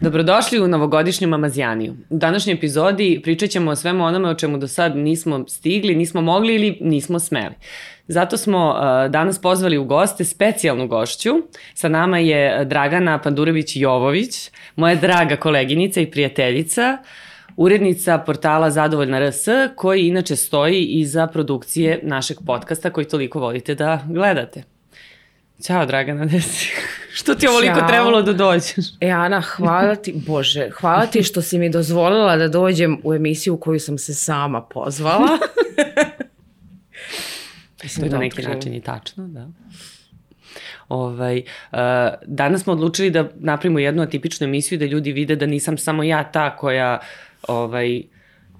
Dobrodošli u novogodišnju Mamazjaniju. U današnjoj epizodi pričat ćemo o svemu onome o čemu do sad nismo stigli, nismo mogli ili nismo smeli. Zato smo uh, danas pozvali u goste specijalnu gošću. Sa nama je Dragana Pandurević-Jovović, moja draga koleginica i prijateljica, urednica portala Zadovoljna RS, koji inače stoji iza produkcije našeg podcasta koji toliko volite da gledate. Ćao Dragana, gde si? Što ti je ovoliko Ćao. trebalo da dođeš? E, Ana, hvala ti, Bože, hvala ti što si mi dozvolila da dođem u emisiju u koju sam se sama pozvala. Mislim, to je na neki način i tačno, da. Ovaj, uh, danas smo odlučili da napravimo jednu atipičnu emisiju da ljudi vide da nisam samo ja ta koja ovaj,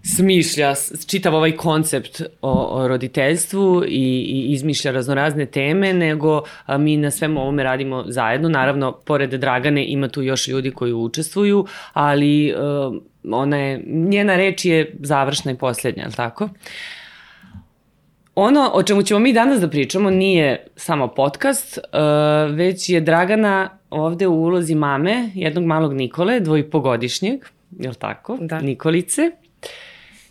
smišlja čitav ovaj koncept o, o roditeljstvu i, i izmišlja raznorazne teme, nego a, mi na svemu ovome radimo zajedno. Naravno, pored Dragane ima tu još ljudi koji učestvuju, ali a, ona je, njena reč je završna i posljednja, ali tako? Ono o čemu ćemo mi danas da pričamo nije samo podcast, uh, već je Dragana ovde u ulozi mame jednog malog Nikole, dvojpogodišnjeg, je li tako? Da. Nikolice.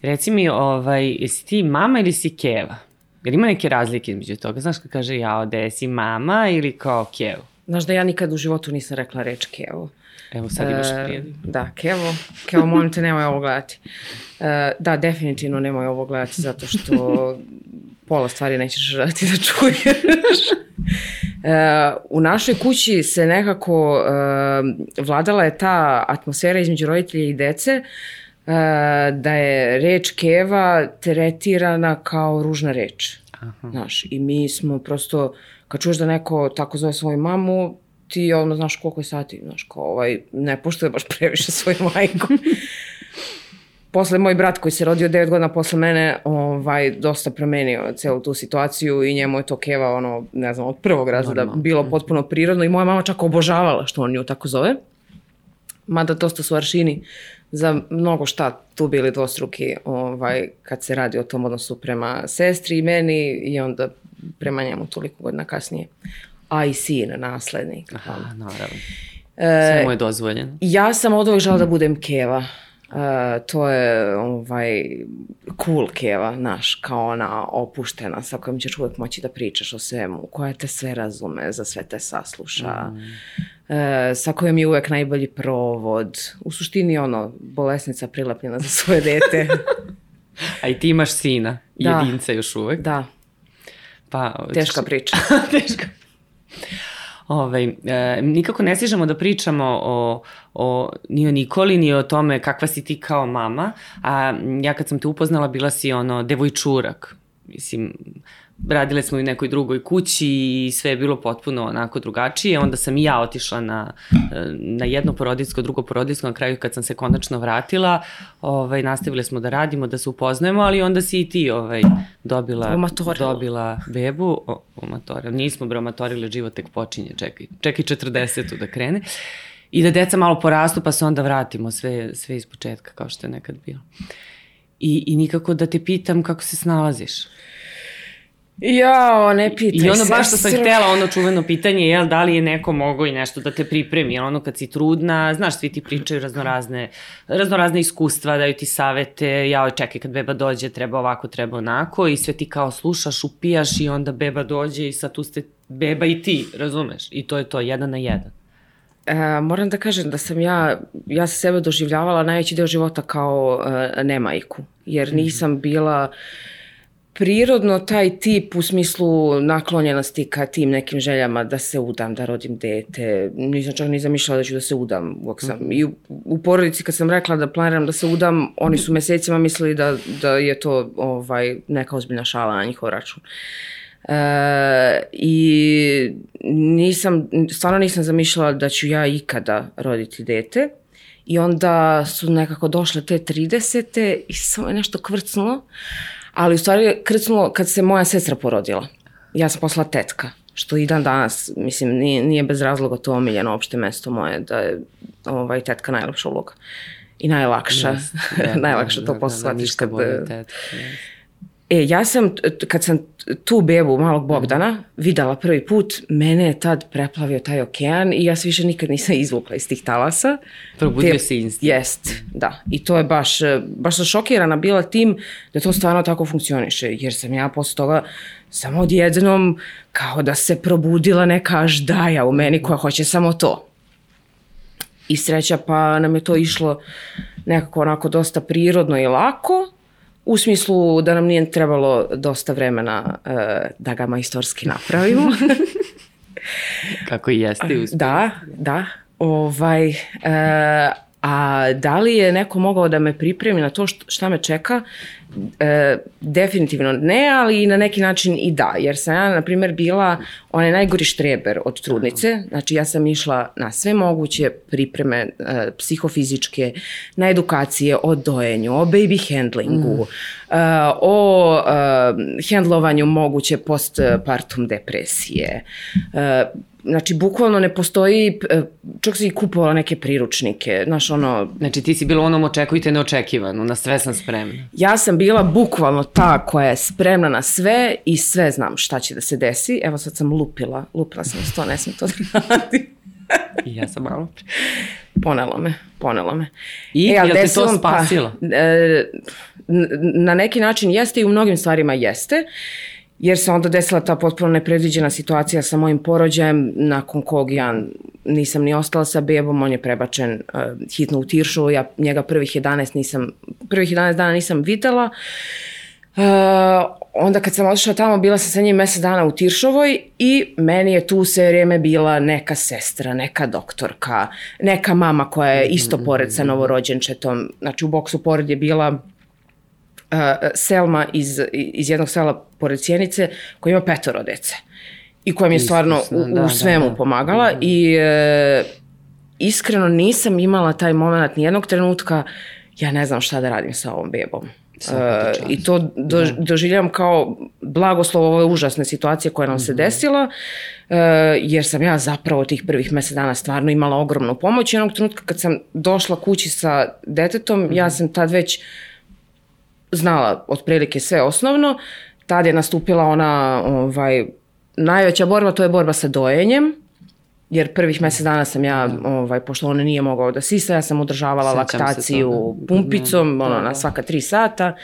Reci mi, ovaj, jesi ti mama ili si keva? Jer ima neke razlike između toga? Znaš kad kaže ja, da si mama ili kao kevo? Znaš da ja nikad u životu nisam rekla reč kevo. Evo sad imaš e, prijedi. Da, kevo. Kevo, molim te, nemoj ovo gledati. E, da, definitivno nemoj ovo gledati zato što pola stvari nećeš želiti da čuješ. e, u našoj kući se nekako e, vladala je ta atmosfera između roditelja i dece da je reč keva tretirana kao ružna reč. Aha. Znaš, i mi smo prosto, kad čuješ da neko tako zove svoju mamu, ti ono znaš koliko je sati, znaš, kao ovaj, ne poštuje baš previše svoju majku. posle moj brat koji se rodio 9 godina posle mene, ovaj, dosta promenio celu tu situaciju i njemu je to keva, ono, ne znam, od prvog razreda bilo potpuno prirodno i moja mama čak obožavala što on nju tako zove. Mada dosta su aršini za mnogo šta tu bili dvostruki ovaj, kad se radi o tom odnosu prema sestri i meni i onda prema njemu toliko godina kasnije. A i sin, naslednik. Aha, naravno. E, mu je dozvoljeno. Ja sam od uvek žela da budem keva. Uh, to je ovaj cool keva, naš, kao ona opuštena sa kojom ćeš uvek moći da pričaš o svemu, koja te sve razume, za sve te sasluša. Mm e, sa kojom je uvek najbolji provod. U suštini ono, bolesnica prilepljena za svoje dete. A i ti imaš sina, da. jedinca još uvek. Da. Pa, Teška priča. Teška. Ove, e, nikako ne stižemo da pričamo o, o, ni o Nikoli, ni o tome kakva si ti kao mama, a ja kad sam te upoznala bila si ono devojčurak. Mislim, radile smo u nekoj drugoj kući i sve je bilo potpuno onako drugačije. Onda sam i ja otišla na, na jedno porodinsko, drugo porodinsko, na kraju kad sam se konačno vratila, ovaj, nastavile smo da radimo, da se upoznajemo, ali onda si i ti ovaj, dobila, dobila bebu. O, omatorila. Nismo bre omatorile, život tek počinje, čekaj, čekaj 40 da krene. I da deca malo porastu pa se onda vratimo sve, sve iz početka kao što je nekad bilo. I, I nikako da te pitam kako se snalaziš. Jao, ne pitaj I ono baš što sam htela, ono čuveno pitanje, jel, da li je neko mogao i nešto da te pripremi, jel, ono kad si trudna, znaš, svi ti pričaju raznorazne, raznorazne iskustva, daju ti savete, jao, čekaj, kad beba dođe, treba ovako, treba onako, i sve ti kao slušaš, upijaš i onda beba dođe i sad tu ste beba i ti, razumeš? I to je to, jedan na jedan. E, moram da kažem da sam ja, ja sebe doživljavala najveći deo života kao e, nemajku, jer mhm. nisam bila... Mm prirodno taj tip u smislu naklonjenosti ka tim nekim željama da se udam, da rodim dete. Nisam čak ni zamišljala da ću da se udam. Sam. Mm. I u, u porodici kad sam rekla da planiram da se udam, oni su mesecima mislili da, da je to ovaj, neka ozbiljna šala na njihov račun. E, I nisam, stvarno nisam zamišljala da ću ja ikada roditi dete. I onda su nekako došle te 30. i samo je nešto kvrcnulo. Ali u stvari krcnulo kad se moja sestra porodila. Ja sam posla tetka, što i dan danas, mislim, nije, nije bez razloga to omiljeno opšte mesto moje, da je ovaj, tetka najlepša uloga. i najlakša. Yes, da, najlakša da, to da, posle da, ništa kad... bolje od tetke, yes. E, ja sam, kad sam tu bebu malog Bogdana videla prvi put, mene je tad preplavio taj okean i ja se više nikad nisam izvukla iz tih talasa. Probudio se instinkt. Jest, da. I to je baš, e, baš sam šokirana bila tim da to stvarno tako funkcioniše, jer sam ja posle toga samo odjednom kao da se probudila neka ždaja u meni koja hoće samo to. I sreća pa nam je to išlo nekako onako dosta prirodno i lako, u smislu da nam nije trebalo dosta vremena e, da ga majstorski napravimo. Kako i jeste uspjeh. Da, da. Ovaj, e, a da li je neko mogao da me pripremi na to št- šta me čeka? E, definitivno ne, ali na neki način i da, jer sam ja, na primjer, bila onaj najgori štreber od trudnice, znači ja sam išla na sve moguće pripreme e, psihofizičke, na edukacije o dojenju, o baby handlingu, e, o e, handlovanju moguće postpartum depresije, e, Znači, bukvalno ne postoji, e, čak sam i kupovala neke priručnike, znaš, ono, Znači ti si bila u onom očekujte neočekivanu, na sve sam spremna. ja sam bila bukvalno ta koja je spremna na sve i sve znam šta će da se desi. Evo sad sam lupila, lupila sam to, ne sam to da radim. I ja sam malo pre. Ponelo me, ponelo me. I jel te to mi- spasilo? Pa, e, na neki način jeste i u mnogim stvarima jeste, jer se onda desila ta potpuno nepredviđena situacija sa mojim porođajem, nakon kog ja nisam ni ostala sa bebom, on je prebačen uh, hitno u Tiršu, ja njega prvih 11 nisam, prvih 11 dana nisam videla, Uh, onda kad sam otišla tamo, bila sam sa njim mesec dana u Tiršovoj i meni je tu sve vrijeme bila neka sestra, neka doktorka, neka mama koja je isto pored sa novorođenčetom. Znači u boksu pored je bila uh, Selma iz, iz jednog sela pored Sjenice koja ima petoro dece i koja mi je stvarno u, u da, da, svemu da. pomagala i e, iskreno nisam imala taj moment ni jednog trenutka. Ja ne znam šta da radim sa ovom bebom. E, I to do, doživljavam kao blagoslov ove užasne situacije koja nam se desila, e, jer sam ja zapravo tih prvih mesec dana stvarno imala ogromnu pomoć. I onog trenutka kad sam došla kući sa detetom, ja sam tad već znala otprilike sve osnovno, tad je nastupila ona ovaj, najveća borba, to je borba sa dojenjem, jer prvih mesec dana sam ja, ovaj, pošto on nije mogao da sisa, ja sam održavala Sećam se laktaciju pumpicom, Da, ono, da. na svaka tri sata.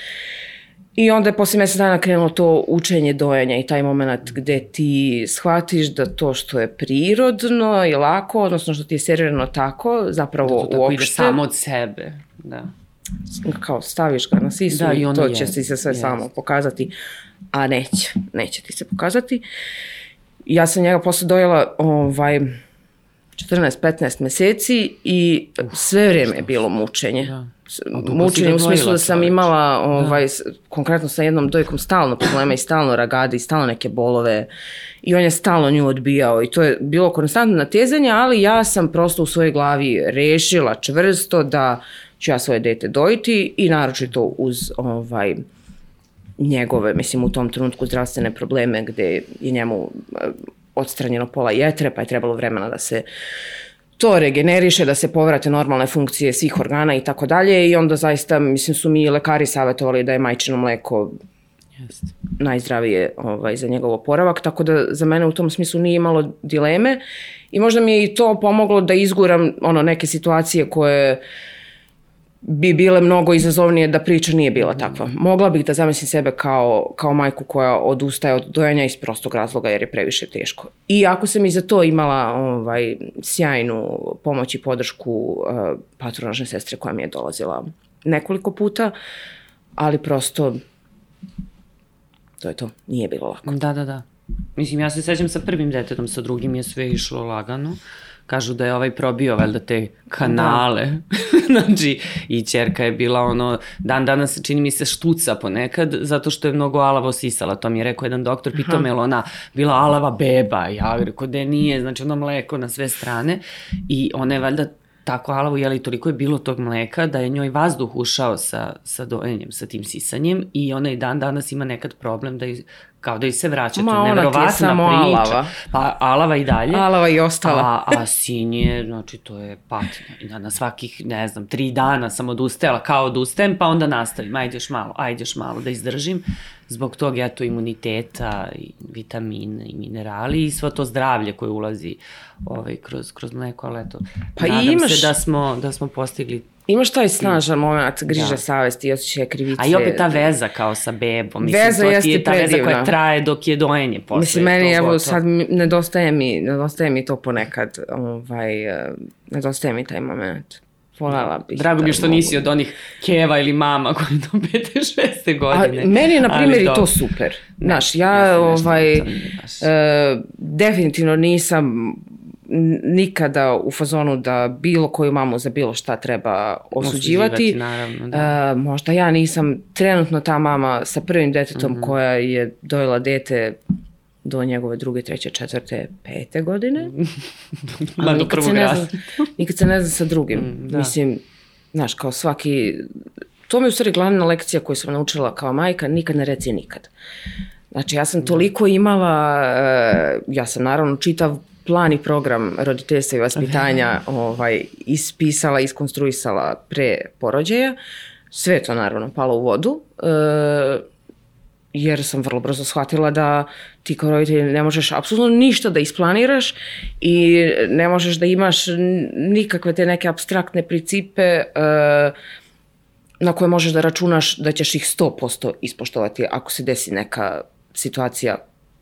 I onda je posle mesec dana krenulo to učenje dojenja i taj moment gde ti shvatiš da to što je prirodno i lako, odnosno što ti je servirano tako, zapravo To tako ide uopšte, samo od sebe. Da. Kao staviš ga na sisu Da, i, i to će jest, ti se sve jest. samo pokazati, a neće, neće ti se pokazati. Ja sam njega posle dojela ovaj, 14-15 meseci i sve vrijeme je bilo mučenje. Da. Mučenje u smislu da sam imala ovaj, s- konkretno sa jednom dojkom stalno problema i stalno ragade i stalno neke bolove i on je stalno nju odbijao i to je bilo konstantno natezanje, ali ja sam prosto u svojoj glavi rešila čvrsto da ću ja svoje dete dojiti i naročito uz ovaj, njegove, mislim u tom trenutku zdravstvene probleme gde je njemu eh, odstranjeno pola jetre, pa je trebalo vremena da se to regeneriše, da se povrate normalne funkcije svih organa i tako dalje i onda zaista, mislim, su mi lekari savjetovali da je majčino mleko Jeste. najzdravije ovaj, za njegov oporavak, tako da za mene u tom smislu nije imalo dileme i možda mi je i to pomoglo da izguram ono, neke situacije koje bi bile mnogo izazovnije da priča nije bila takva. Mogla bih da zamislim sebe kao, kao majku koja odustaje od dojenja iz prostog razloga jer je previše teško. I ako sam i za to imala ovaj, sjajnu pomoć i podršku uh, patronažne sestre koja mi je dolazila nekoliko puta, ali prosto to je to. Nije bilo lako. Da, da, da. Mislim, ja se sećam sa prvim detetom, sa drugim je sve išlo lagano. Kažu da je ovaj probio valjda te kanale. znači, i čerka je bila ono, dan danas čini mi se štuca ponekad, zato što je mnogo alavo sisala. To mi je rekao jedan doktor, pitao me je li ona bila alava beba. Ja rekao da nije, znači ono mleko na sve strane. I ona je valjda tako alavo jeli i toliko je bilo tog mleka da je njoj vazduh ušao sa, sa dojenjem, sa tim sisanjem i ona i dan danas ima nekad problem da kao da i se vraća. Ma, neverovatna samo priča. alava. Pa alava i dalje. Alava i ostala. A, a sin je, znači, to je patnja. Na, na svakih, ne znam, tri dana sam odustajala, kao odustajem, pa onda nastavim. Ajde još malo, ajde još malo da izdržim. Zbog tog, eto, imuniteta, i vitamine i minerali i svo to zdravlje koje ulazi ovaj, kroz, kroz mleko, ali eto, Pa nadam imaš- se da smo, da smo postigli Imaš taj snažan moment griže Da. savesti i osjećaja krivice. A i opet ta veza kao sa bebom. Mislim, Veza to jeste je ta veza koja predivna. traje dok je dojenje posle. Mislim, meni, evo, gotovo. sad nedostaje mi, nedostaje mi to ponekad, ovaj, eh, nedostaje mi taj moment. Volela bih. Drago mi da je što mogu. nisi od onih keva ili mama koji do pete, šeste godine. A, meni je, na primjer, i to super. Ne, Znaš, ja, ja ovaj, e, definitivno nisam nikada u fazonu da bilo koju mamu za bilo šta treba osuđivati. Naravno, da. E, možda ja nisam trenutno ta mama sa prvim detetom Mhm. koja je dojela dete do njegove druge, treće, četvrte, pete godine. Ma do prvog znam, nikad se ne znam sa drugim. Mm, da. Mislim, znaš, kao svaki... To mi je u stvari glavna lekcija koju sam naučila kao majka, nikad ne reci nikad. Znači, ja sam toliko imala, e, ja sam naravno čitav plan i program roditeljstva i vaspitanja ovaj, ispisala, iskonstruisala pre porođaja. Sve to naravno palo u vodu. E, jer sam vrlo brzo shvatila da ti kao roditelj ne možeš apsolutno ništa da isplaniraš i ne možeš da imaš nikakve te neke abstraktne principe e, na koje možeš da računaš da ćeš ih 100% ispoštovati ako se desi neka situacija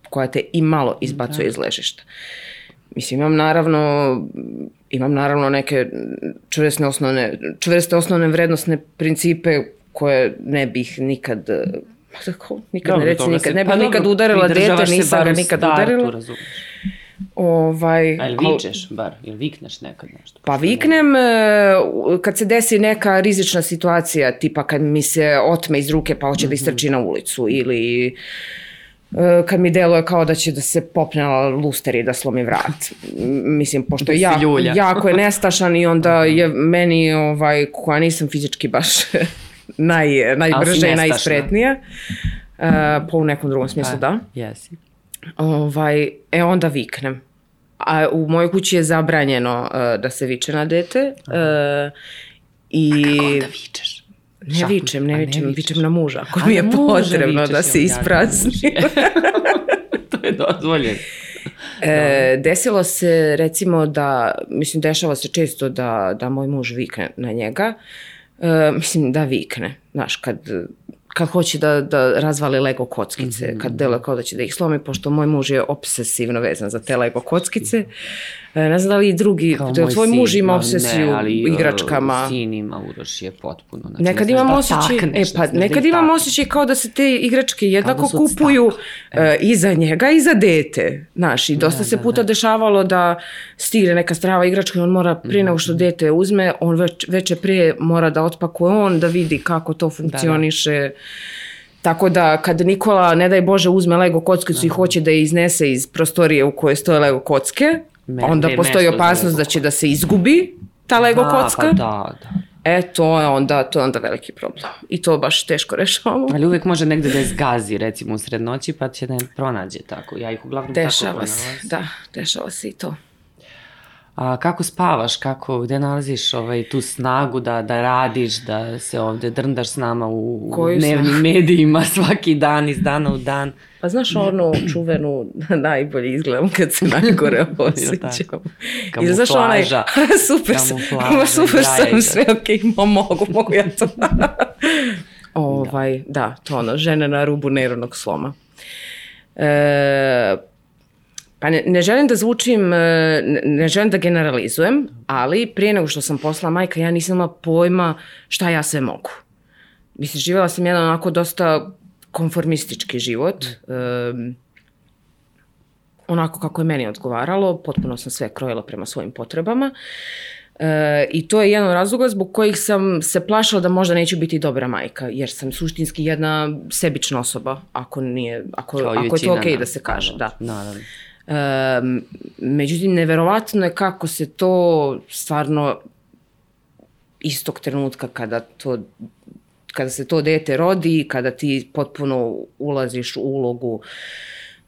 koja te i malo izbacuje iz ležišta. Mislim, imam naravno, imam naravno neke čvrste osnovne, čvrste osnovne vrednostne principe koje ne bih nikad tako, nikad Dobro, ne toga nikad, se- ne bih pa nikad dobro, udarila dete, nisam ga nikad startu, udarila. razumeš. Ovaj, A al- vičeš bar? Jel vikneš nekad nešto? Pa viknem e, u- kad se desi neka rizična situacija, tipa kad mi se otme iz ruke pa hoće da istrči na ulicu ili e, kad mi deluje kao da će da se popne na luster i da slomi vrat. Mislim, pošto je Da jako, jako je nestašan i onda je meni, ovaj, koja nisam fizički baš naj, najbrža i najspretnija, e, po u nekom drugom smislu da, Jesi. ovaj, e onda viknem. A u mojoj kući je zabranjeno uh, da se viče na dete. Uh, I Onda vičeš. Ne vičem, ne A ne vičem, vičem na muža. Ako A mi je potrebno da se isprazni. to je dozvoljeno. E, desilo se recimo da, mislim dešava se često da, da moj muž vikne na njega. E, mislim da vikne, znaš, kad, kad hoće da, da razvali Lego kockice, Mhm. kad deluje kao da će da ih slomi, pošto moj muž je obsesivno vezan za te Lego kockice. E, ne znam da li i drugi, Kao da tvoj sin, muž ima ma obsesiju ne, ali, uh, igračkama. Sin ima Uroš je potpuno. Znači, Nekad imam da osjećaj, e pa da nekad ih imam osjećaj kao da se te igračke jednako da kupuju e, i za njega i za dete. Znaš, i dosta Da, se da, puta da. dešavalo da stigne neka strava igračka i on mora prije nego Mhm. što dete uzme, on već, veče prije mora da otpakuje on, da vidi kako to funkcioniše. Tako da kad Nikola, ne daj Bože, uzme Lego kockicu i hoće da je iznese iz prostorije u kojoj stoje Lego kocke, Me- onda gde je postoji opasnost da će da se izgubi ta Lego Da, kocka. Pa da, da. E, to je onda, to je onda veliki problem. I to baš teško rešavamo. Ali uvek može negde da je zgazi, recimo u sred noći, pa će da je pronađe tako. Ja ih uglavnom tako Dešava se, pronalazim. da, dešava se i to. A kako spavaš, kako, gde nalaziš ovaj, tu snagu da, da radiš, da se ovde drndaš s nama u, Koju dnevnim medijima svaki dan, iz dana u dan. Pa znaš onu čuvenu najbolje izgledam kad se najgore osjećam. I znaš onaj, Kamuflaža. super Kamuflaža, super sam, da. sve ok, mo, mogu, mogu ja to. ovaj, da, to ono, žene na rubu nerovnog sloma. E, Pa ne, ne želim da zvučim, e, ne, ne želim da generalizujem, ali prije nego što sam posla majka, ja nisam imala pojma šta ja sve mogu. Mislim, živjela sam jedan onako dosta konformistički život. Um, onako kako je meni odgovaralo, potpuno sam sve krojila prema svojim potrebama. E, I to je jedan od razloga zbog kojih sam se plašila da možda neću biti dobra majka, jer sam suštinski jedna sebična osoba, ako, nije, ako, Kao ako je to okej da nas, se kaže. Da. Naravno. E, međutim, neverovatno je kako se to stvarno istog trenutka kada to kada se to dete rodi, kada ti potpuno ulaziš u ulogu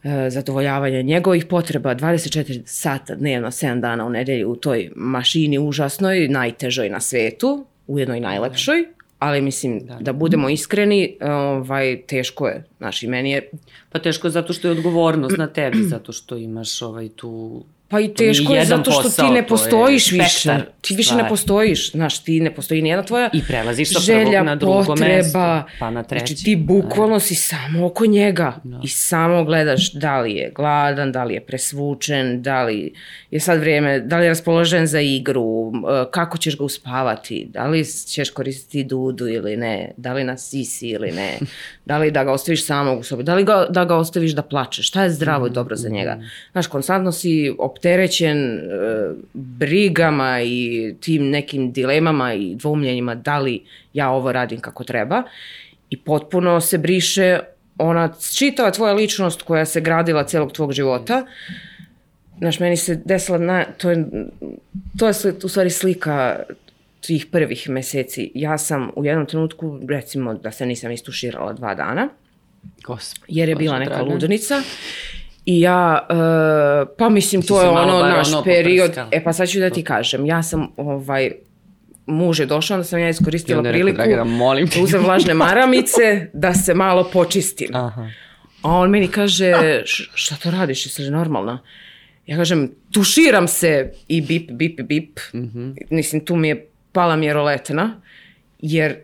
e, zadovoljavanja njegovih potreba 24 sata dnevno, 7 dana u nedelji u toj mašini užasnoj, najtežoj na svetu, ujedno i najlepšoj, ali mislim da, da budemo iskreni, ovaj, teško je. Znaš, i meni je... Pa teško je zato što je odgovornost na tebi, zato što imaš ovaj, tu Pa i teško je zato što posao, ti ne postojiš više. Ti više stvar. ne postojiš, znaš, ti ne postoji nijedna tvoja I prelaziš sa prvog na drugo potreba, mesto, pa na treći. Znači ti bukvalno si samo oko njega no. Da. i samo gledaš da li je gladan, da li je presvučen, da li je sad vrijeme, da li je raspoložen za igru, kako ćeš ga uspavati, da li ćeš koristiti dudu ili ne, da li na sisi ili ne, da li da ga ostaviš samog u sobi, da li ga, da ga ostaviš da plače, šta je zdravo i dobro za njega. Znaš, konstantno si opterećen e, brigama i tim nekim dilemama i dvoumljenjima da li ja ovo radim kako treba i potpuno se briše ona čitava tvoja ličnost koja se gradila celog tvog života. Znaš, meni se desila, na, to je, to je u stvari slika tih prvih meseci. Ja sam u jednom trenutku, recimo da se nisam istuširala dva dana, Gospod, jer je bila neka draga. ludnica I ja, uh, pa mislim, to je ono naš ono period. E pa sad ću da ti kažem, ja sam ovaj, muž je došao, onda sam ja iskoristila priliku, Dragana, molim te. uzem vlažne maramice da se malo počistim. Aha. A on meni kaže, šta to radiš, jesi normalna? Ja kažem, tuširam se i bip, bip, bip. Mm -hmm. Mislim, tu mi je pala mjeroletna, jer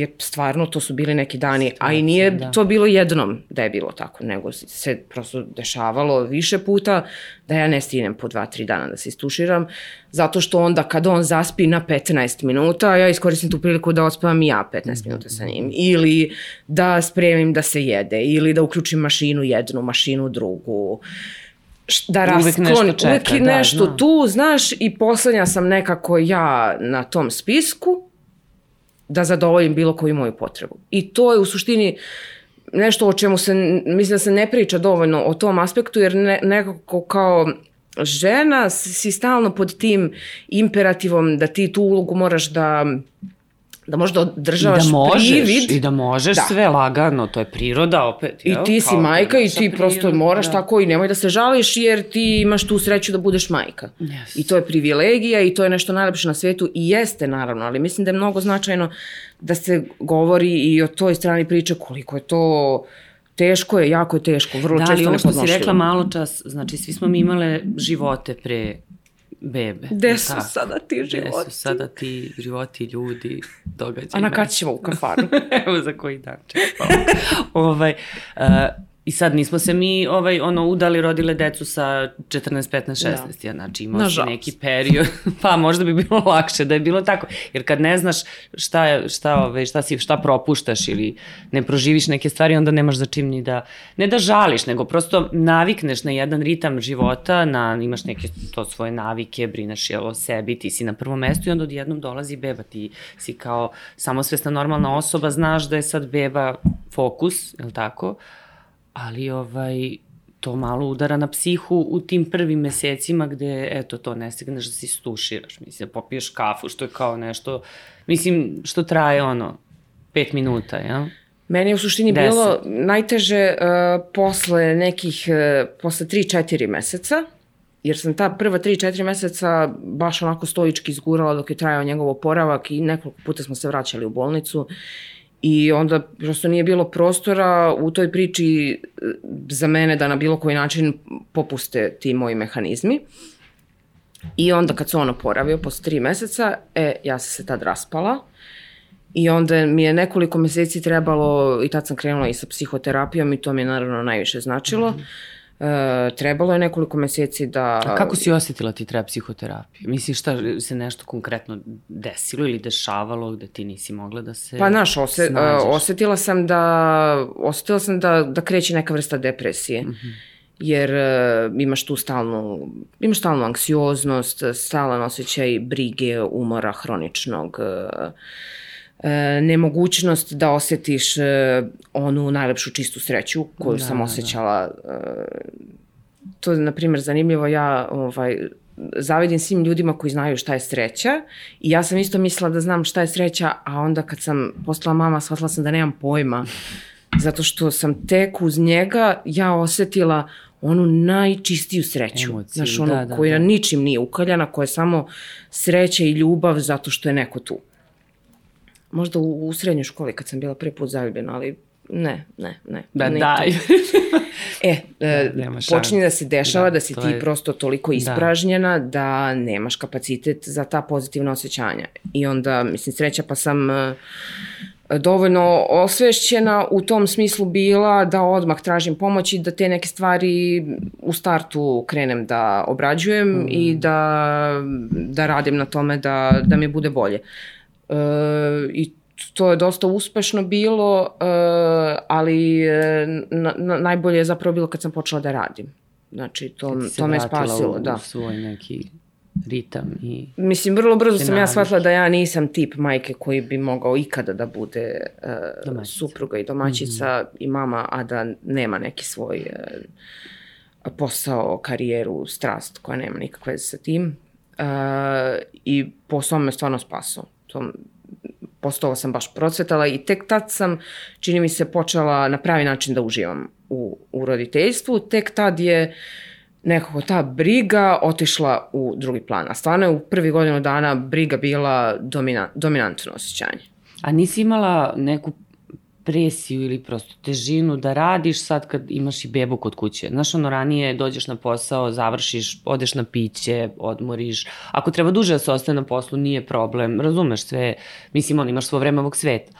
je stvarno, to su bili neki dani, a i nije da. to bilo jednom da je bilo tako, nego se prosto dešavalo više puta da ja ne stignem po dva, tri dana da se istuširam, zato što onda kad on zaspi na 15 minuta, ja iskoristim tu priliku da ospavam i ja 15 minuta sa njim, ili da spremim da se jede, ili da uključim mašinu jednu, mašinu drugu, da raskloni, uvek nešto, čeka, uvek da, nešto da, tu, znaš, i poslednja sam nekako ja na tom spisku, da zadovoljim bilo koju moju potrebu. I to je u suštini nešto o čemu se, mislim da se ne priča dovoljno o tom aspektu, jer ne, nekako kao žena si stalno pod tim imperativom da ti tu ulogu moraš da da možda održavaš I da možeš, privid. I da možeš da. sve lagano, to je priroda opet. Jel? I ti si Kao majka i ti prosto moraš da. tako i nemoj da se žališ jer ti imaš tu sreću da budeš majka. Yes. I to je privilegija i to je nešto najlepše na svetu i jeste naravno, ali mislim da je mnogo značajno da se govori i o toj strani priče koliko je to teško je, jako je teško, vrlo da, često Da, ali ono što si rekla malo čas, znači svi smo mi imale živote pre bebe. Gde su tako? sada ti životi? Gde su sada ti životi, ljudi, događaji? A na kad ćemo u kafanu? Evo za koji dan čekamo. ovaj, uh, I sad nismo se mi ovaj, ono, udali, rodile decu sa 14, 15, 16. Da. Ja, znači imao si neki period, pa možda bi bilo lakše da je bilo tako. Jer kad ne znaš šta, je, šta, ovaj, šta, si, šta propuštaš ili ne proživiš neke stvari, onda nemaš za čim ni da, ne da žališ, nego prosto navikneš na jedan ritam života, na, imaš neke to svoje navike, brineš jel, o sebi, ti si na prvom mestu i onda odjednom dolazi beba, ti si kao samosvesna normalna osoba, znaš da je sad beba fokus, je li tako? Ali ovaj, to malo udara na psihu u tim prvim mesecima gde, eto, to ne stigneš da se stuširaš, mislim, da popiješ kafu, što je kao nešto, mislim, što traje ono, pet minuta, ja? Meni je u suštini Deset. bilo najteže uh, posle nekih, uh, posle 3-4 meseca, jer sam ta prva 3-4 meseca baš onako stoički izgurala dok je trajao njegov oporavak i nekoliko puta smo se vraćali u bolnicu I onda prosto nije bilo prostora u toj priči e, za mene da na bilo koji način popuste ti moji mehanizmi. I onda kad se on oporavio posle tri meseca, e, ja sam se tad raspala. I onda mi je nekoliko meseci trebalo, i tad sam krenula i sa psihoterapijom i to mi je naravno najviše značilo. Mm -hmm E, trebalo je nekoliko meseci da... A kako si osetila ti treba psihoterapiju? Misliš šta se nešto konkretno desilo ili dešavalo gde ti nisi mogla da se Pa znaš, ose, uh, osetila sam da osetila sam da, da kreće neka vrsta depresije. Mm -hmm jer uh, imaš tu stalnu, imaš stalnu anksioznost, stalan osjećaj brige, umora hroničnog, uh, e, nemogućnost da osetiš e, onu najlepšu čistu sreću koju da, sam da. osjećala. Da. E, to je, na primjer, zanimljivo. Ja ovaj, zavidim svim ljudima koji znaju šta je sreća i ja sam isto mislila da znam šta je sreća, a onda kad sam postala mama shvatila sam da nemam pojma zato što sam tek uz njega ja osetila onu najčistiju sreću. Emociju, Znaš, ono da, da, koja da. ničim nije ukaljana, koja je samo sreća i ljubav zato što je neko tu. Možda u, u srednjoj školi kad sam bila prvi put zaljubljena, ali ne, ne, ne. Da, ne daj. E, e nema počinje da se dešava da, Da, da si ti je- prosto toliko ispražnjena da. da nemaš kapacitet za ta pozitivna osjećanja. I onda, mislim, sreća pa sam e, dovoljno osvešćena u tom smislu bila da odmah tražim pomoć i da te neke stvari u startu krenem da obrađujem mm. i da, da radim na tome da, da mi bude bolje. E, I to je dosta uspešno bilo, e, ali e, na, na, najbolje je zapravo bilo kad sam počela da radim. Znači, to, to me vratila spasilo, u, da. u svoj neki ritam i Mislim, vrlo brzo sam ja shvatila da ja nisam tip majke koji bi mogao ikada da bude uh, Domaćica. supruga i domaćica mm -hmm. i mama, a da nema neki svoj uh, posao, karijeru, strast koja nema nikakve veze sa tim. Uh, I posao me stvarno spasao. To, postala sam baš procvetala i tek tad sam, čini mi se, počela na pravi način da uživam u, u roditeljstvu. Tek tad je nekako ta briga otišla u drugi plan. A stvarno je u prvi godinu dana briga bila domina, dominantno osjećanje. A nisi imala neku presiju ili prosto težinu da radiš sad kad imaš i bebu kod kuće. Znaš, ono ranije dođeš na posao, završiš, odeš na piće, odmoriš. Ako treba duže da se ostaje na poslu, nije problem. Razumeš sve, mislim, on imaš svo vreme ovog sveta.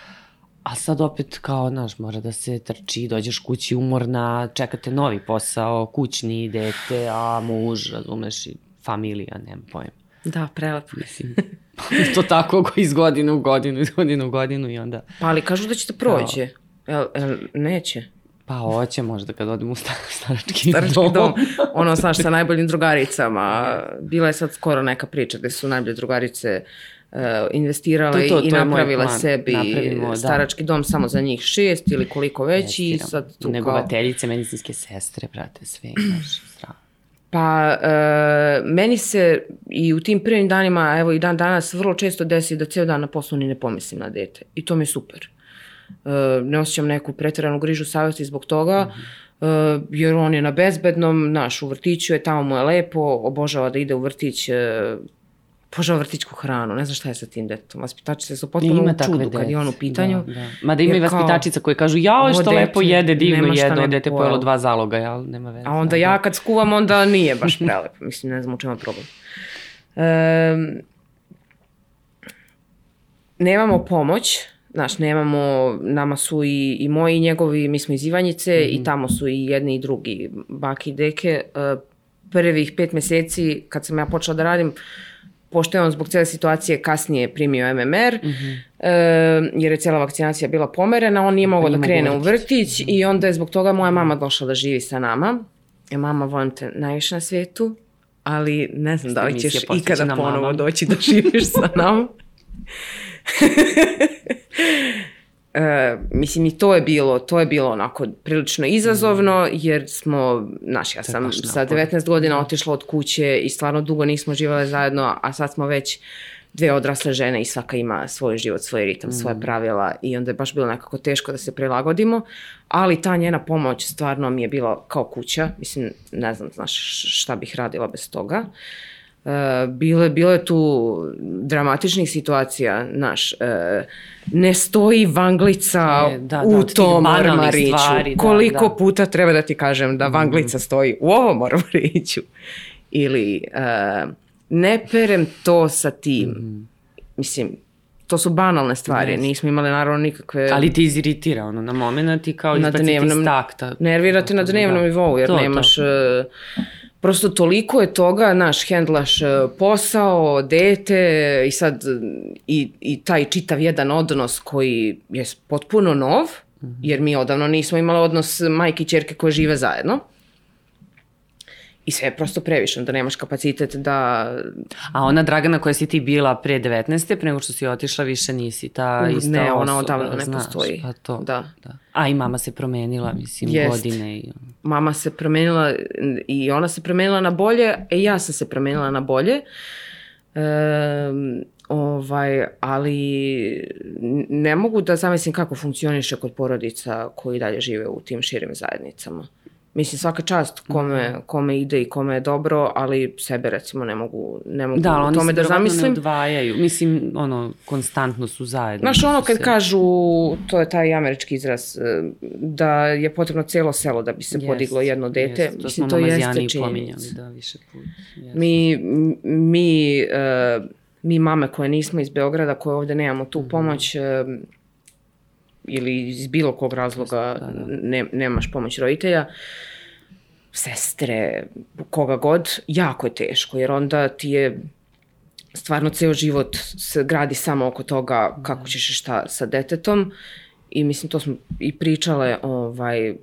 A sad opet kao, znaš, mora da se trči, dođeš kući umorna, čekate novi posao, kućni, dete, a muž, razumeš, i familija, nemam pojma. Da, prelepo. Mislim, to tako iz godine u godinu, iz godine u godinu i onda... Pa ali kažu da će da prođe. El, el, neće. Pa hoće možda kad odem u sta- starački, Starački dom. dom. Ono, znaš, sa najboljim drugaricama. Bila je sad skoro neka priča gde su najbolje drugarice uh, investirale To to, i to moj napravile sebi Napravimo, da. starački dom samo za njih šest ili koliko već i Investiram. sad tu kao... Negovateljice, medicinske sestre, brate, sve imaš. Strava. Pa, e, meni se i u tim prvim danima, evo i dan danas, vrlo često desi da ceo dan na poslu ni ne pomislim na dete. I to mi je super. E, ne osjećam neku preteranu grižu savjesti zbog toga, mm -hmm. e, jer on je na bezbednom, naš, u vrtiću je, tamo mu je lepo, obožava da ide u vrtić, e, obožava vrtićku hranu, ne znam šta je sa tim detetom. Vaspitačice su potpuno u čudu kad je on u pitanju. Da, da. Mada ima i vaspitačica koje kažu, jao što ovo lepo dete jede, divno bi dete pojelo. dva zaloga, jel? Nema veze. A onda Da. ja kad skuvam, onda nije baš prelepo. Mislim, ne znam u čemu je problem. Um, nemamo pomoć, znaš, nemamo, nama su i, i moji i njegovi, mi smo iz Ivanjice mm -hmm. i tamo su i jedni i drugi, baki i deke. Uh, prvih pet meseci, kad sam ja počela da radim, pošto je on zbog cele situacije kasnije primio MMR, mm -hmm. e, jer je cela vakcinacija bila pomerena, on nije mogao da krene u vrtić. vrtić i onda je zbog toga moja mama došla da živi sa nama. E, mama, volim te najviše na svetu, ali ne znam da li ćeš ikada ponovo doći da živiš sa nama. E, mislim i to je bilo, to je bilo onako prilično izazovno jer smo, znaš, ja sam sa naporno. 19 godina otišla od kuće i stvarno dugo nismo živale zajedno, a sad smo već dve odrasle žene i svaka ima svoj život, svoj ritam, svoje pravila i onda je baš bilo nekako teško da se prilagodimo, ali ta njena pomoć stvarno mi je bila kao kuća, mislim, ne znam, znaš, šta bih radila bez toga. Uh, bile, bilo je tu dramatičnih situacija, znaš, uh, ne stoji vanglica E, da, da, u tih tom ormariću. stvari, da, Koliko da. puta treba da ti kažem da vanglica stoji u ovom ormariću? Ili uh, ne perem to sa tim. Mislim, to su banalne stvari, Jeste. nismo imali naravno nikakve... Ali ti iziritira ono na moment i kao Na izbaciti iz dnevnom- takta. Nervirate na dnevnom Da. nivou, jer To, to. nemaš... Prosto toliko je toga, naš, hendlaš e, posao, dete i sad i, i taj čitav jedan odnos koji je potpuno nov, jer mi odavno nismo imali odnos majke i čerke koje žive zajedno. I sve je prosto previše, da nemaš kapacitet da... A ona Dragana koja si ti bila pre 19. pre nego što si otišla više nisi ta ista ne, ona odavno ne znaš, postoji. Pa to, Da. da. A i mama se promenila, mislim, Jest. godine. I... Mama se promenila i ona se promenila na bolje, e ja sam se promenila na bolje. Um, ovaj, ali ne mogu da zamislim kako funkcioniše kod porodica koji dalje žive u tim širim zajednicama. Mislim, svaka čast kome, kome ide i kome je dobro, ali sebe recimo ne mogu, ne mogu Da, oni tome se da verovatno ne zamislim. odvajaju. Mislim, ono, konstantno su zajedno. Znaš, ono kad se- kažu, to je taj američki izraz, e, da je potrebno celo selo da bi se Jest, podiglo jedno dete. jest. To Mislim, to jeste činjenica. pominjali, da, više puta. Jest. Mi, mi, e, mi mame koje nismo iz Beograda, koje ovde nemamo tu Mhm. pomoć, e, ili iz bilo kog razloga Da, da. ne, nemaš pomoć roditelja, sestre, koga god, jako je teško, jer onda ti je stvarno ceo život se gradi samo oko toga kako ćeš i šta sa detetom i mislim to smo i pričale ovaj,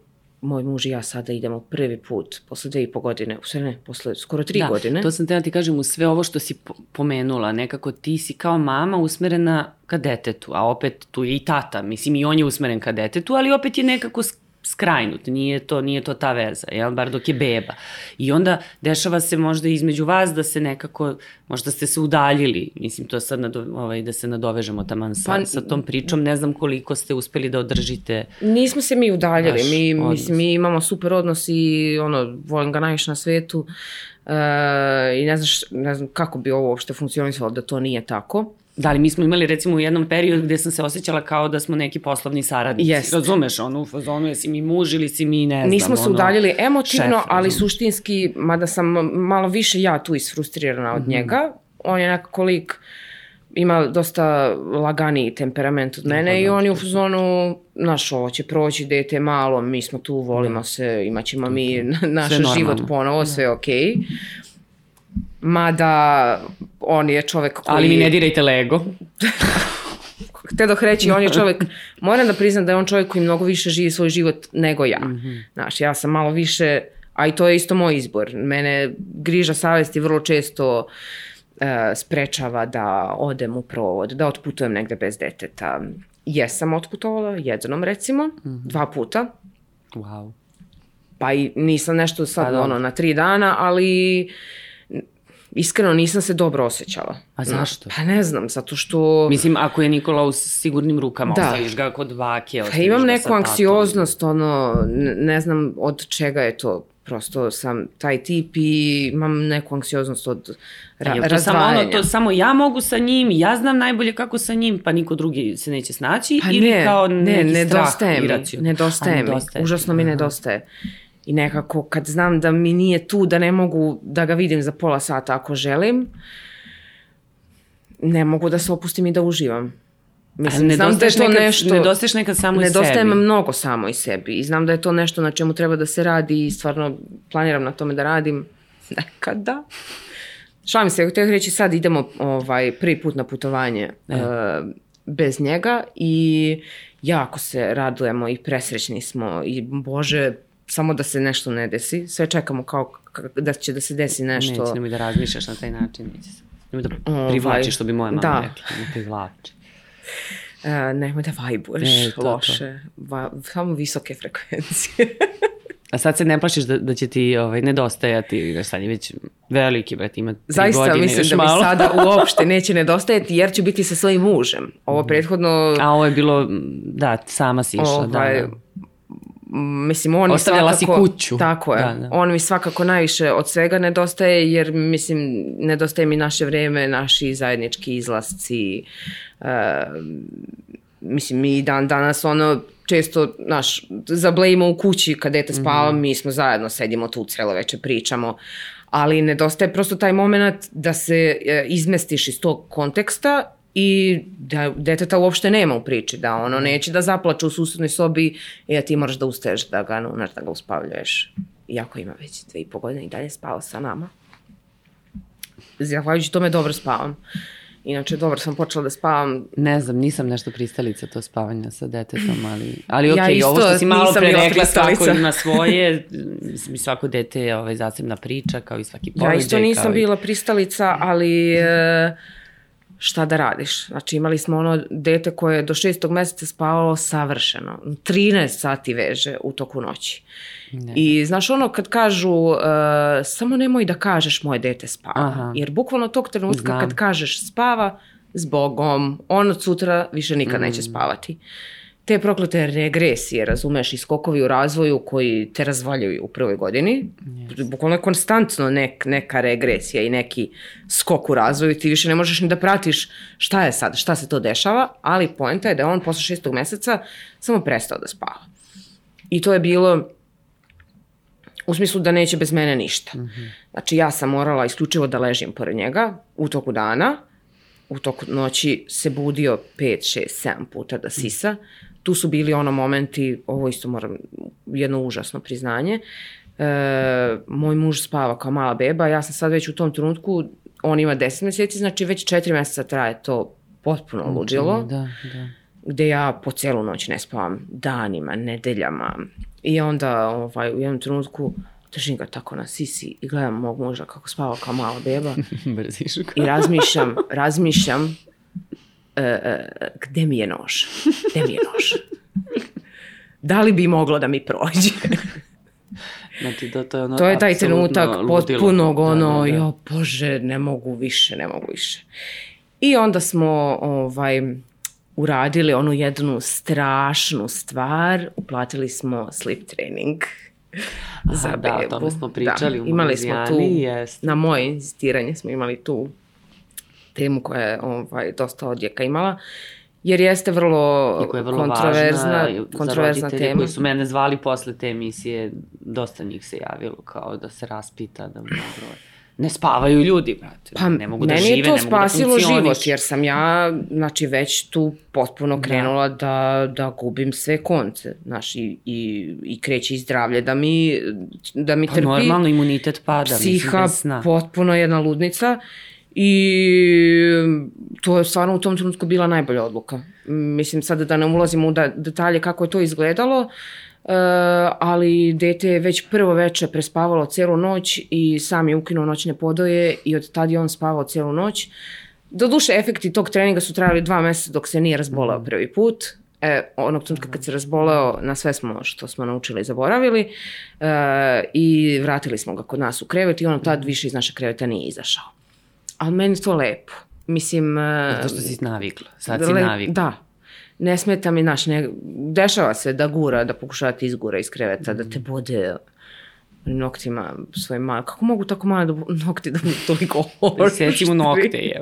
moj muž i ja sada idemo prvi put posle dve i po godine, sve ne, posle skoro tri da, godine. to sam te da ti kažem, u sve ovo što si po- pomenula, nekako ti si kao mama usmerena ka detetu, a opet tu je i tata, mislim i on je usmeren ka detetu, ali opet je nekako skrajnut, nije to, nije to ta veza, jel, bar dok je beba. I onda dešava se možda između vas da se nekako, možda ste se udaljili, mislim to sad nado, ovaj, da se nadovežemo taman sa, Pa- sa tom pričom, ne znam koliko ste uspeli da održite Nismo se mi udaljili, mi, odnos. mislim, mi imamo super odnos i ono, volim ga najviše na svetu e, i ne, znaš, ne znam kako bi ovo uopšte funkcionisalo da to nije tako. Da, ali mi smo imali recimo u jednom periodu gde sam se osjećala kao da smo neki poslovni saradnici. Jest. Razumeš, ono, u fazonu, jesi mi muž ili si mi, ne znam, Nismo se ono, udaljili emotivno, šef, ali suštinski, mada sam malo više ja tu isfrustrirana od njega, on je nekako lik, ima dosta laganiji temperament od mene pa i da, on je u sam- fazonu, naš, ovo će proći, dete malo, mi smo tu, volimo se, imat ćemo mi naš Sve normalno. život ponovo, sve je okej. Mada on je čovek koji... Ali mi ne dirajte Lego. Htio da reći, on je čovjek, moram da priznam da je on čovjek koji mnogo više živi svoj život nego ja. Znaš, ja sam malo više, a i to je isto moj izbor. Mene griža savesti vrlo često e, sprečava da odem u provod, da otputujem negde bez deteta. Jesam otputovala, jednom recimo, dva puta, Wow. pa i nisam nešto sad Pa ono na tri dana, ali iskreno nisam se dobro osjećala. A zašto? Pa ne znam, zato što... Mislim, ako je Nikola u sigurnim rukama, Da. ostaviš ga kod bake, Pa ostaviš imam ga neku anksioznost, ono, ne, ne znam od čega je to. Prosto sam taj tip i imam neku anksioznost od ra to samo razdvajanja. ono, to samo ja mogu sa njim, ja znam najbolje kako sa njim, pa niko drugi se neće snaći, pa ili ne, kao ne, neki nedostaje strah mi, iracionalni? nedostaje A, mi, užasno mi Aha. I nekako kad znam da mi nije tu, da ne mogu da ga vidim za pola sata ako želim, ne mogu da se opustim i da uživam. Mislim, ne znam da je to nekad, nešto... Nedostaješ nekad samo i sebi. me mnogo samo i sebi i znam da je to nešto na čemu treba da se radi i stvarno planiram na tome da radim nekada. Šalim se, htio reći sad idemo ovaj, prvi put na putovanje E. uh, bez njega i jako se radujemo i presrećni smo i bože, samo da se nešto ne desi. Sve čekamo kao da će da se desi nešto. Neće, nemoj da razmišljaš na taj način. Nemoj da Ovaj, privlačiš, što bi moja mama da. rekla, ne privlači. Uh, nemoj da vajbuješ E, to, loše. Va, samo visoke frekvencije. A sad se ne plašiš da, da će ti ovaj, nedostajati, jer sad je već veliki, brat, ima tri Zaista godine mislim još da mi malo. sada uopšte neće nedostajati jer ću biti sa svojim mužem. Ovo prethodno, A ovo je bilo, da, sama si išla, ovaj, da, da. Mislim, on mi Ostavljala si svakako... kuću. Tako je. Da, da. On mi svakako najviše od svega nedostaje jer, mislim, nedostaje mi naše vreme, naši zajednički izlasci. Uh, mislim, mi dan danas ono često, naš, zablejimo u kući kad dete spava, Mhm. mi smo zajedno, sedimo tu celo veče, pričamo, ali nedostaje prosto taj moment da se e, izmestiš iz tog konteksta i da deteta uopšte nema u priči, da ono neće da zaplače u susednoj sobi i da ti moraš da ustaješ da ga nunaš, da ga uspavljuješ. Iako ima već dve i po godine i dalje spava sa nama. Zahvaljujući tome dobro spavam. Inače, dobro sam počela da spavam. Ne znam, nisam nešto pristalica to spavanja sa detetom, ali, ali okej, okay, ja ovo što si malo pre rekla, svako ima svoje, mi svako dete je ovaj, zasebna priča, kao i svaki porođaj. Ja isto nisam i... bila pristalica, ali... E, šta da radiš. Znači imali smo ono dete koje je do šestog meseca spavalo savršeno. 13 sati veže u toku noći. Ne. I znaš ono kad kažu uh, samo nemoj da kažeš moje dete spava. Aha. Jer bukvalno tog trenutka Znam. kad kažeš spava, zbogom, on od sutra više nikad mm. neće spavati. Te proklete regresije, razumeš, i skokovi u razvoju koji te razvaljuju u prvoj godini, yes. bukvalno je konstantno nek, neka regresija i neki skok u razvoju, ti više ne možeš ni da pratiš šta je sad, šta se to dešava, ali poenta je da je on posle šestog meseca samo prestao da spava. I to je bilo U smislu da neće bez mene ništa. Mm -hmm. Znači ja sam morala isključivo da ležim pored njega u toku dana, u toku noći se budio 5, 6, 7 puta da sisa. Tu su bili ono momenti, ovo isto moram, jedno užasno priznanje. E, moj muž spava kao mala beba, ja sam sad već u tom trenutku, on ima 10 meseci, znači već 4 meseca traje to potpuno luđilo. Da, da. Gde ja po celu noć ne spavam danima, nedeljama, I onda ovaj, u jednom trenutku držim ga tako na sisi i gledam mog muža kako spava kao mala beba. I razmišljam, razmišljam gde mi je nož? Gde mi je nož? Da li bi moglo da mi prođe? Znači, da, to je ono To je taj trenutak potpunog ono, da, da, da. jo, bože, ne mogu više, ne mogu više. I onda smo, ovaj, uradili onu jednu strašnu stvar, uplatili smo sleep training za Aha, bebu. Da, o tome smo pričali da, u Imali smo tu, jest. na moje insistiranje smo imali tu temu koja je ovaj, dosta odjeka imala jer jeste vrlo, je vrlo kontroverzna, važna kontroverzna tema. koji su mene zvali posle te emisije, dosta njih se javilo kao da se raspita, da mnogo ne spavaju ljudi, brate. Pa, ne mogu da žive, ne mogu da Meni je to spasilo život, jer sam ja, znači, već tu potpuno da. krenula da, da, da gubim sve konce, znaš, i, i, i kreće i zdravlje da mi, da mi pa, trpi. normalno, imunitet pada, psiha, mislim, potpuno jedna ludnica. I to je stvarno u tom trenutku bila najbolja odluka. Mislim, sad da ne ulazim u da, detalje kako je to izgledalo, Uh, ali dete je već prvo veče prespavalo celu noć i sam je ukinuo noćne podoje i od tada je on spavao celu noć. Doduše, efekti tog treninga su trajali dva meseca dok se nije razboleo mhm. prvi put. E, onog trenutka kad se razboleo, na sve smo što smo naučili i zaboravili uh, i vratili smo ga kod nas u krevet i on tad mhm. više iz naše kreveta nije izašao. Ali meni to lepo. Mislim... Uh, Zato što si navikla, sad si navikla. Da, ne smeta mi, znaš, ne, dešava se da gura, da pokušava te izgura iz kreveta, mm. da te bode noktima svojim malim. Kako mogu tako male da, nokti da budu toliko horror? Seći mu nokte, je.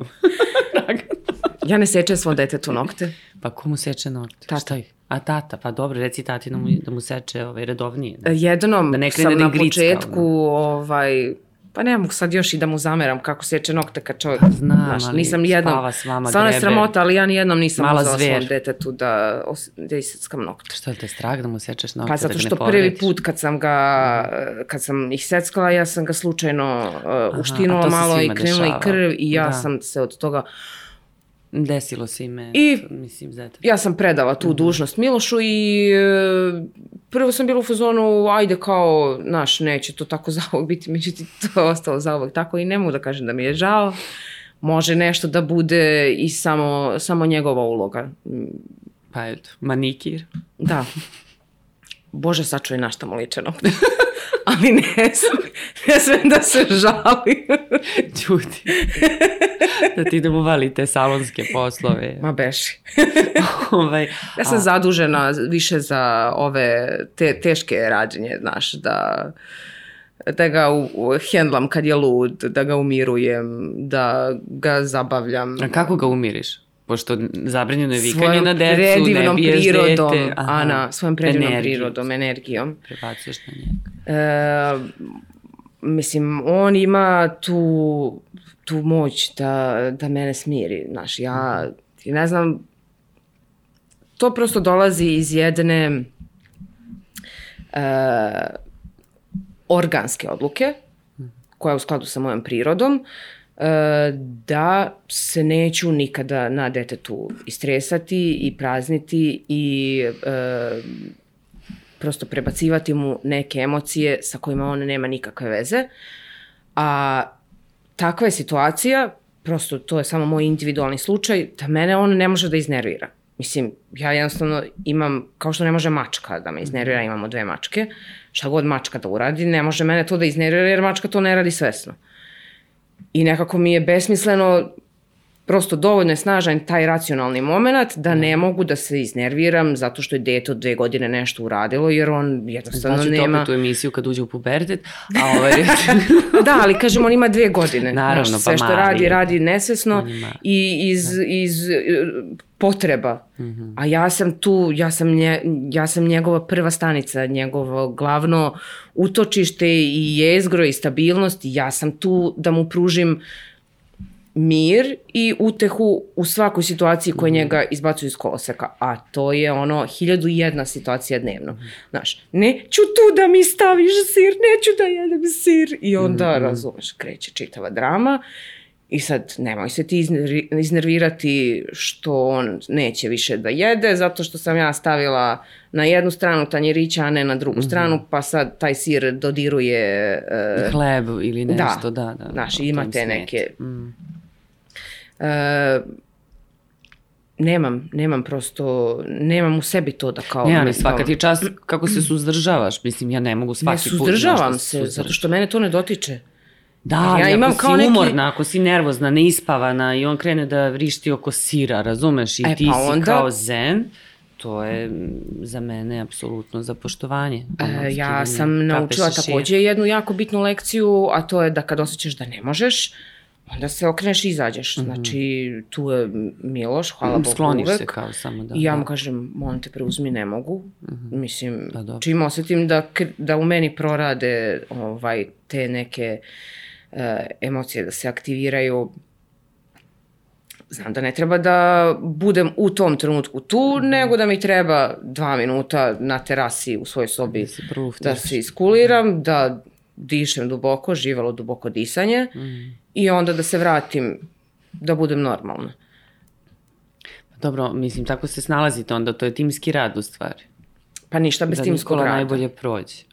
ja ne sečem svom detetu nokte. Pa ko mu seče nokte? Tata. Šta A tata, pa dobro, reci tati da mu, da mu seče ovaj, redovnije. Da. Jednom da ne sam na početku, ovaj, Pa ne mogu sad još i da mu zameram kako seče nokte kad čovjek, pa Znam, znaš, ali nisam jednom, spava s vama, stvarno je sramota, ali ja ni jednom nisam Mala uzela svom detetu da, da iseckam nokte. Što je te strah da mu sečeš nokte? Pa zato što da prvi put kad sam ga, kad sam ih seckala, ja sam ga slučajno uh, uštinula malo i krenula i krv i ja da. sam se od toga Desilo se ime, I mislim, zeta. ja sam predala tu mm -hmm. dužnost Milošu i e, prvo sam bila u fazonu, ajde kao, naš, neće to tako zauvek biti, međutim to je ostalo zauvek tako i ne mogu da kažem da mi je žao. Može nešto da bude i samo, samo njegova uloga. Pa eto, manikir. Da. Bože, sačuvaj na šta mu liče nokte. ali ne smem, ne smem da se žali. Ćuti. da ti idemo vali te salonske poslove. Ma beši. ovaj, ja sam a... zadužena više za ove te, teške rađenje, znaš, da da ga u, u, hendlam kad je lud, da ga umirujem, da ga zabavljam. A kako ga umiriš? Pošto zabranjeno je vikanje na decu, ne biješ prirodom, dete. Aha, Ana, svojom predivnom energijom. prirodom, energijom. Prebacuješ na njega. E, mislim, on ima tu, tu moć da, da mene smiri. Znaš, ja ne znam, to prosto dolazi iz jedne e, organske odluke, koja je u skladu sa mojom prirodom, da se neću nikada na detetu istresati i prazniti i e, prosto prebacivati mu neke emocije sa kojima on nema nikakve veze. A takva je situacija, prosto to je samo moj individualni slučaj, da mene on ne može da iznervira. Mislim, ja jednostavno imam, kao što ne može mačka da me iznervira, imamo dve mačke, šta god mačka da uradi, ne može mene to da iznervira jer mačka to ne radi svesno. I nekako mi je besmisleno prosto dovoljno je snažan taj racionalni moment da ne mogu da se iznerviram zato što je dete od dve godine nešto uradilo, jer on jednostavno znači, nema... Znači, tu emisiju kad uđe u pubertet, a ovaj... da, ali kažem, on ima dve godine. Naravno, Znaš, sve pa što mali. radi, radi nesvesno i iz, da. iz e, potreba. Mm -hmm. A ja sam tu, ja sam, nje, ja sam njegova prva stanica, njegovo glavno utočište i jezgro i stabilnost. Ja sam tu da mu pružim uh, mir i utehu u svakoj situaciji koja njega izbacuju iz koloseka. A to je ono hiljadu i jedna situacija dnevno. Znaš, neću tu da mi staviš sir, neću da jedem sir. I onda, -hmm. razumeš, kreće čitava drama. I sad, nemoj se ti iznervirati što on neće više da jede, zato što sam ja stavila na jednu stranu tanjirića, a ne na drugu mm -hmm. stranu, pa sad taj sir dodiruje... Uh, Hleb ili nešto, da. da, da znaš, imate neke... Mm E, nemam, nemam prosto, nemam u sebi to da kao... Ne, ali svaka ti čas kako se suzdržavaš, mislim, ja ne mogu svaki put... Ne suzdržavam se, suzdrž. zato što mene to ne dotiče. Da, ja imam ako kao si umorna, neki... ako si nervozna, neispavana i on krene da vrišti oko sira, razumeš, i e, ti pa si onda... kao zen, to je za mene apsolutno za poštovanje. E, ja sam naučila takođe jednu jako bitnu lekciju, a to je da kad osjećaš da ne možeš, onda se okreneš i izađeš. Mm -hmm. Znači, tu je Miloš, hvala Bogu Skloniš uvek. se kao samo da. I ja da. mu kažem, molim te preuzmi, ne mogu. Mm -hmm. Mislim, da, čim osetim da, da u meni prorade ovaj, te neke uh, emocije, da se aktiviraju, znam da ne treba da budem u tom trenutku tu, mm nego da mi treba dva minuta na terasi u svojoj sobi da, da se iskuliram, da dišem duboko, živalo duboko disanje mm i onda da se vratim da budem normalna. Dobro, mislim, tako se snalazite onda, to je timski rad u stvari. Pa ništa bez da timskog rada. Da najbolje prođe.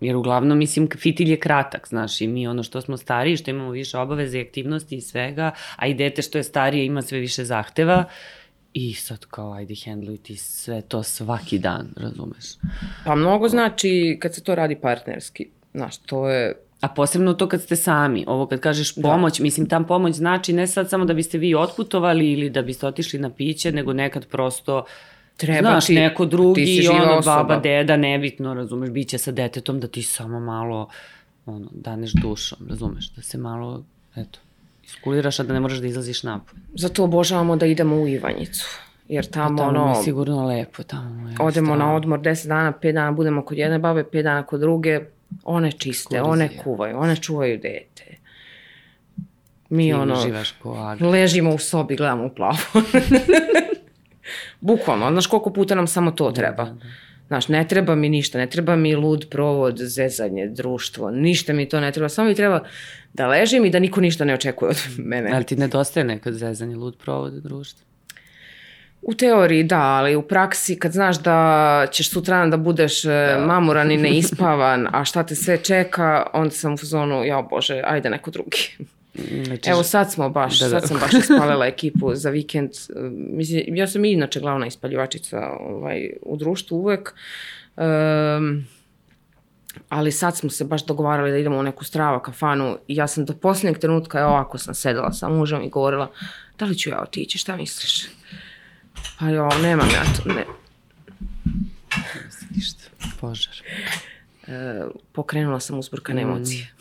Jer uglavnom, mislim, fitilj je kratak, znaš, i mi ono što smo stariji, što imamo više obaveze i aktivnosti i svega, a i dete što je starije ima sve više zahteva, i sad kao, ajde, hendluj ti sve to svaki dan, razumeš? Pa mnogo znači kad se to radi partnerski, znaš, to je A posebno to kad ste sami, ovo kad kažeš da. pomoć, da. mislim tam pomoć znači ne sad samo da biste vi otputovali ili da biste otišli na piće, nego nekad prosto Treba Znaš, ti, neko drugi, ti ono, osoba. baba, deda, nebitno, razumeš, bit će sa detetom da ti samo malo, ono, daneš dušom, razumeš, da se malo, eto, iskuliraš, a da ne moraš da izlaziš napolje. Zato obožavamo da idemo u Ivanjicu. Jer tamo, tamo ono... sigurno lepo, tamo je Odemo strano. na odmor 10 dana, 5 dana budemo kod jedne babe, 5 dana kod druge, One čiste, Kurizija. one kuvaju, one čuvaju dete. Mi Ti ono, ležimo u sobi, gledamo u plafon. Bukvalno, znaš koliko puta nam samo to da, treba. Da, da. Znaš, ne treba mi ništa, ne treba mi lud provod, zezanje, društvo, ništa mi to ne treba, samo mi treba da ležim i da niko ništa ne očekuje od mene. Ali ti nedostaje nekad zezanje, lud provod, društvo? U teoriji da, ali u praksi kad znaš da ćeš sutradan da budeš e, da. mamuran i neispavan, a šta te sve čeka, onda sam u zonu, ja bože, ajde neko drugi. Znači, Evo sad smo baš, da, da. sad sam baš ispalila ekipu za vikend. Mislim, ja sam i inače glavna ispaljivačica ovaj, u društvu uvek. Um, ali sad smo se baš dogovarali da idemo u neku strava kafanu i ja sam do posljednjeg trenutka, evo ovako sam sedela sa mužem i govorila, da li ću ja otići, šta misliš? Pa jo, nemam ja to, ne. Ništa, požar. E, pokrenula sam uzburkane mm. emocije.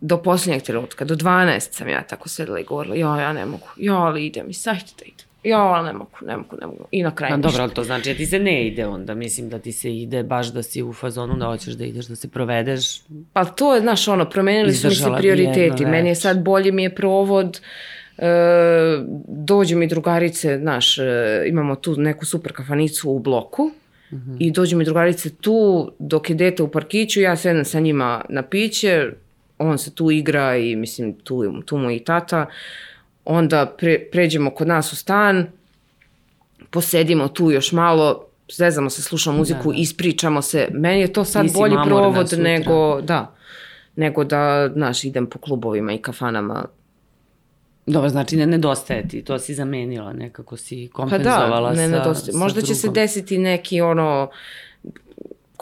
Do posljednjeg trenutka, do 12 sam ja tako sedela i govorila, jo, ja ne mogu, jo, ali idem i sajte da idem. Jo, ne mogu, ne mogu, ne mogu. I na kraju Pa dobro, ali to znači da ti se ne ide onda. Mislim da ti se ide baš da si u fazonu da hoćeš da ideš, da se provedeš. Pa to je, znaš, ono, promenili su mi se prioriteti. Meni je sad bolje mi je provod, uh, dođu mi drugarice, znaš, e, imamo tu neku super kafanicu u bloku mm -hmm. i dođu mi drugarice tu dok je dete u parkiću, ja sedem sa njima na piće, on se tu igra i mislim tu, tu mu i tata. Onda pre, pređemo kod nas u stan, posedimo tu još malo, zezamo se, slušamo muziku, da, da. ispričamo se. Meni je to sad Nisi bolji provod nego, da, nego da, znaš, idem po klubovima i kafanama Dobro, znači ne nedostaje ti, to si zamenila, nekako si kompenzovala pa da, ne sa, nedostaje. sa Možda će se desiti neki ono,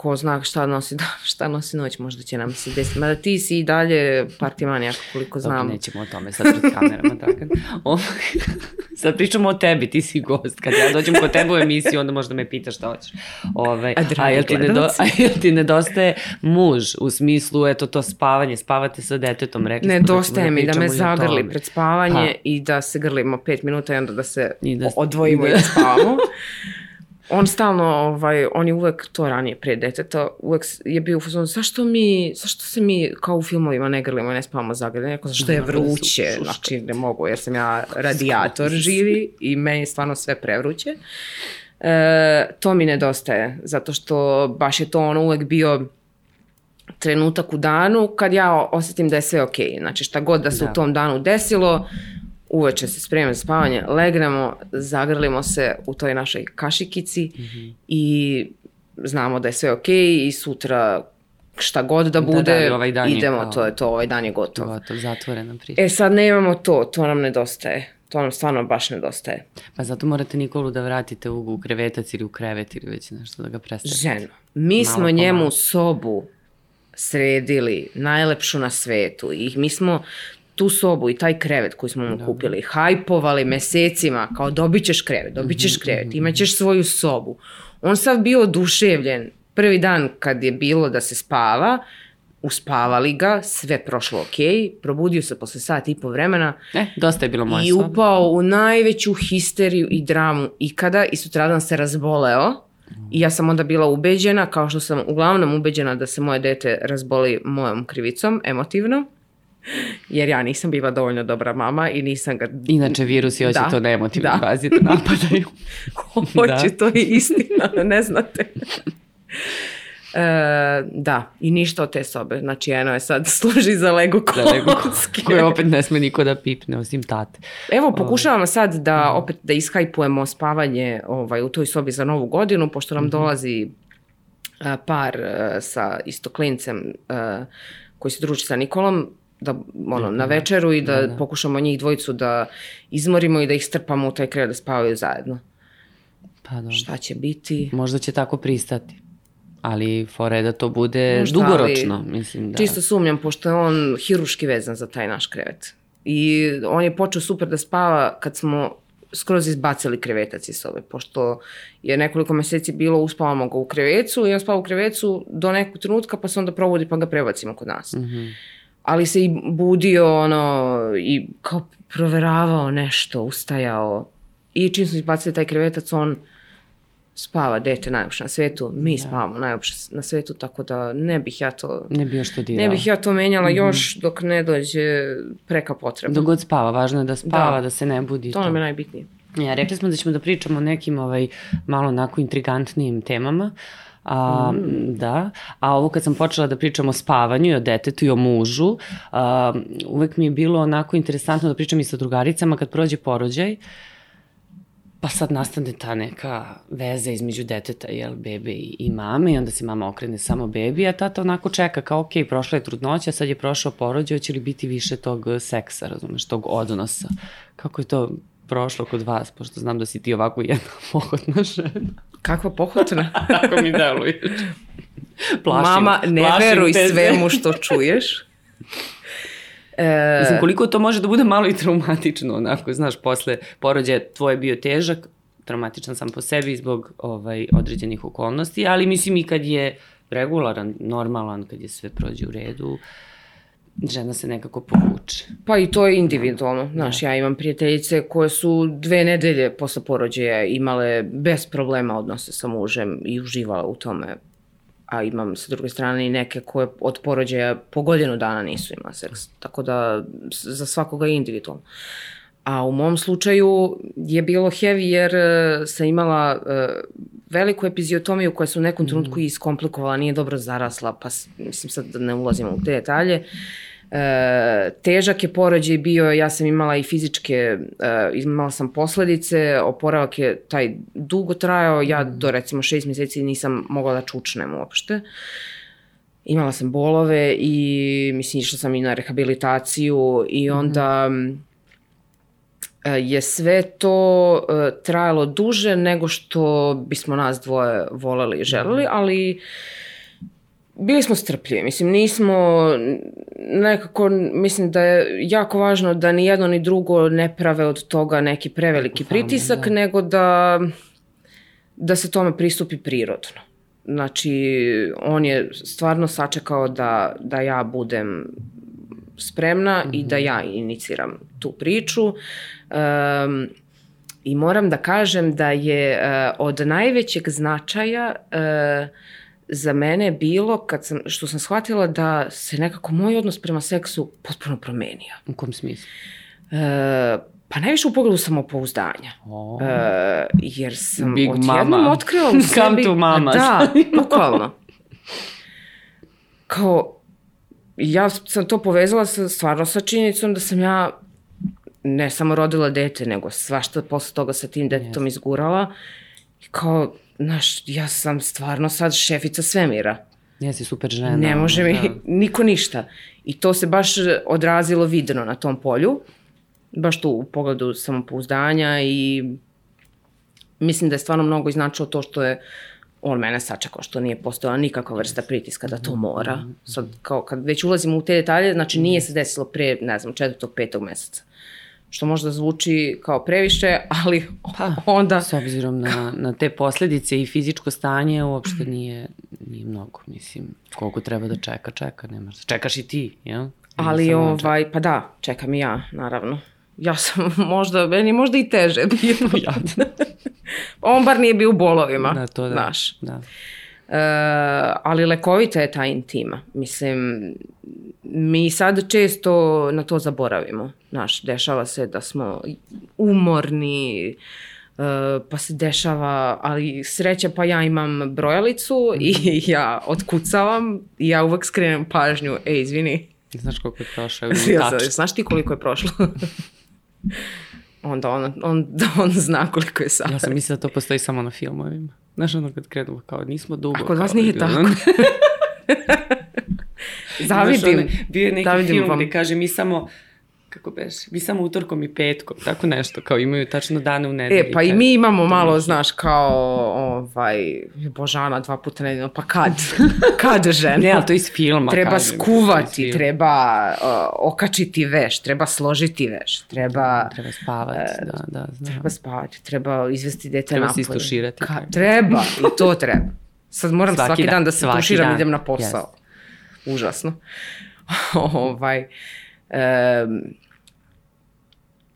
ko zna šta nosi, da, šta nosi noć, možda će nam se desiti. Mada ti si i dalje partimanijak, koliko znam. Dobro, nećemo o tome sad pred kamerama, tako. O, sad pričamo o tebi, ti si gost. Kad ja dođem kod tebe u emisiju, onda možda me pitaš šta hoćeš. Ove, a, a, jel ti, nedo, a jel ti nedostaje muž u smislu, eto to spavanje, spavate sa detetom, rekli Nedostaje da mi da me zagrli pred spavanje ha. i da se grlimo pet minuta i onda da se I da, odvojimo da, i da spavamo. On stalno, ovaj, on je uvek to ranije pre deteta, uvek je bio u fazonu, zašto mi, zašto se mi kao u filmovima ne grlimo i ne spavamo zagrljeni, neko zašto je vruće, znači ne mogu, jer sam ja radijator živi i meni je stvarno sve prevruće. E, to mi nedostaje, zato što baš je to ono uvek bio trenutak u danu kad ja osetim da je sve. Okay. Znači šta god da se da. u tom danu desilo, uveče se spremimo za spavanje, legnemo, zagrlimo se u toj našoj kašikici mm -hmm. i znamo da je sve okej okay i sutra šta god da bude, da, da, ovaj dan idemo, je, to je to, ovaj dan je gotov. Gotov, zatvorena priča. E sad ne imamo to, to nam nedostaje. To nam stvarno baš nedostaje. Pa zato morate Nikolu da vratite u, u krevetac ili u krevet ili već nešto da ga prestavite. Ženo. Mi Malo smo njemu malo. sobu sredili, najlepšu na svetu i mi smo tu sobu i taj krevet koji smo mu da. kupili, hajpovali mesecima, kao dobit ćeš krevet, dobit ćeš mhm, krevet, mhm, imaćeš mhm. svoju sobu. On sad bio oduševljen. Prvi dan kad je bilo da se spava, uspavali ga, sve prošlo ok, probudio se posle sat i po vremena. E, dosta je bilo moja I soba. upao u najveću histeriju i dramu ikada i sutradan se razboleo. I ja sam onda bila ubeđena, kao što sam uglavnom ubeđena da se moje dete razboli mojom krivicom, emotivno jer ja nisam bila dovoljno dobra mama i nisam ga... Inače, virusi hoće da, to nemotivno da. fazi da napadaju. hoće, da. to je istina, ne znate. E, da, i ništa od te sobe. Znači, eno je sad služi za Lego kocke. Lego kocke. Koje opet ne sme niko da pipne, osim tate. Evo, pokušavamo sad da opet da ishajpujemo spavanje ovaj, u toj sobi za novu godinu, pošto nam mm -hmm. dolazi a, par a, sa istoklincem a, koji se druži sa Nikolom da, ono, na večeru i da, da, da pokušamo njih dvojicu da izmorimo i da ih strpamo u taj krevet da spavaju zajedno. Pa dobro. Šta će biti? Možda će tako pristati. Ali fora je da to bude Možda, dugoročno, mislim da. Čisto sumnjam, pošto je on hiruški vezan za taj naš krevet. I on je počeo super da spava kad smo skroz izbacili krevetac iz sobe, pošto je nekoliko meseci bilo, uspavamo ga u krevecu i on spava u krevecu do nekog trenutka, pa se onda provodi pa ga prebacimo kod nas. Mm -hmm ali se i budio ono i kao proveravao nešto, ustajao i čim smo izbacili taj krevetac on spava dete najljepše na svetu, mi da. spavamo najljepše na svetu, tako da ne bih ja to... Ne bih još to dirala. Ne bih ja to menjala mm -hmm. još dok ne dođe preka potreba. Dok god spava, važno je da spava, da, da se ne budi. To, to nam je najbitnije. Ja, rekli smo da ćemo da pričamo o nekim ovaj, malo onako intrigantnijim temama. A, mm. Da, a ovo kad sam počela da pričam o spavanju i o detetu i o mužu, a, uvek mi je bilo onako interesantno da pričam i sa drugaricama kad prođe porođaj, pa sad nastane ta neka veza između deteta, jel, bebe i, mame i onda se mama okrene samo bebi, a tata onako čeka kao, ok, prošla je trudnoća, sad je prošao porođaj, će li biti više tog seksa, razumeš, tog odnosa. Kako je to prošlo kod vas, pošto znam da si ti ovako jedna pohotna žena. Kakva pohotna? Tako mi deluješ. Plašim, Mama, ne plašim veruj te svemu što čuješ. E... Mislim, koliko to može da bude malo i traumatično, onako, znaš, posle porođaja tvoj je bio težak, traumatičan sam po sebi zbog ovaj, određenih okolnosti, ali mislim i kad je regularan, normalan, kad je sve prođe u redu, uh, žena se nekako povuče. Pa i to je individualno. Znaš, ja imam prijateljice koje su dve nedelje posle porođaja imale bez problema odnose sa mužem i uživala u tome. A imam sa druge strane i neke koje od porođaja po godinu dana nisu imala seks. Tako da za svakoga je individualno. A u mom slučaju je bilo heavy jer uh, sam imala uh, veliku epiziotomiju koja se u nekom trenutku mm. iskomplikovala, nije dobro zarasla, pa mislim sad da ne ulazimo u te detalje. E, težak je porođaj bio, ja sam imala i fizičke, e, imala sam posledice, oporavak je taj dugo trajao, ja do recimo šest mjeseci nisam mogla da čučnem uopšte. Imala sam bolove i mislim išla sam i na rehabilitaciju i onda e, je sve to e, trajalo duže nego što bismo nas dvoje voleli i želeli, ali bili smo strpljivi, mislim, nismo nekako, mislim da je jako važno da ni jedno ni drugo ne prave od toga neki preveliki pritisak, da. nego da, da se tome pristupi prirodno. Znači, on je stvarno sačekao da, da ja budem spremna mm -hmm. i da ja iniciram tu priču. Um, I moram da kažem da je uh, od najvećeg značaja uh, za mene bilo kad sam, što sam shvatila da se nekako moj odnos prema seksu potpuno promenio. U kom smislu? E, pa najviše u pogledu samopouzdanja. Oh. E, jer sam Big odjednom mama. otkrila u sebi... Come to mama. Da, bukvalno. Kao, ja sam to povezala sa, stvarno sa činjenicom da sam ja ne samo rodila dete, nego svašta posle toga sa tim detetom yes. izgurala. I kao, znaš, ja sam stvarno sad šefica svemira. Jesi super žena. Ne može mi da. niko ništa. I to se baš odrazilo vidno na tom polju. Baš tu u pogledu samopouzdanja i mislim da je stvarno mnogo iznačilo to što je on mene sačekao, što nije postojala nikakva vrsta pritiska da to mora. Sad, kao kad već ulazimo u te detalje, znači nije se desilo pre, ne znam, četvrtog, petog meseca što možda zvuči kao previše, ali pa, onda... S obzirom na, na te posledice i fizičko stanje, uopšte nije, nije mnogo, mislim, koliko treba da čeka, čeka, nemaš, čekaš i ti, jel? Ali ovaj, pa da, čekam i ja, naravno. Ja sam možda, meni možda i teže bilo. Jadno. On bar nije bio u bolovima, da, to da, znaš. Da. E, ali lekovita je ta intima. Mislim, mi sad često na to zaboravimo. Znaš, dešava se da smo umorni, Uh, pa se dešava, ali sreća pa ja imam brojalicu i ja otkucavam i ja uvek skrenem pažnju, ej, izvini. Znaš koliko je prošlo? znaš ti koliko je prošlo? onda on, on, on zna koliko je sad. Ja sam mislila da to postoji samo na filmovima. Znaš ono kad krenemo kao nismo dugo. A kod vas nije tako. Zavidim. Ono, bio je neki Zavidim film vam. gde kaže mi samo kako beše, mi samo utorkom i petkom, tako nešto, kao imaju tačno dane u nedelji. E, pa i mi imamo malo, nešto. znaš, kao, ovaj, Božana dva puta nedeljno, pa kad? kad žena? Ne, ali to iz filma. Treba kažem, skuvati, treba uh, okačiti veš, treba složiti veš, treba... Treba spavati, uh, da, da, znam. Treba spavati, treba izvesti dete treba napolje. Treba se istuširati. Ka, treba, i to treba. Sad moram svaki, svaki dan, dan da se tuširam, dan. idem na posao. Yes. Užasno. ovaj, um,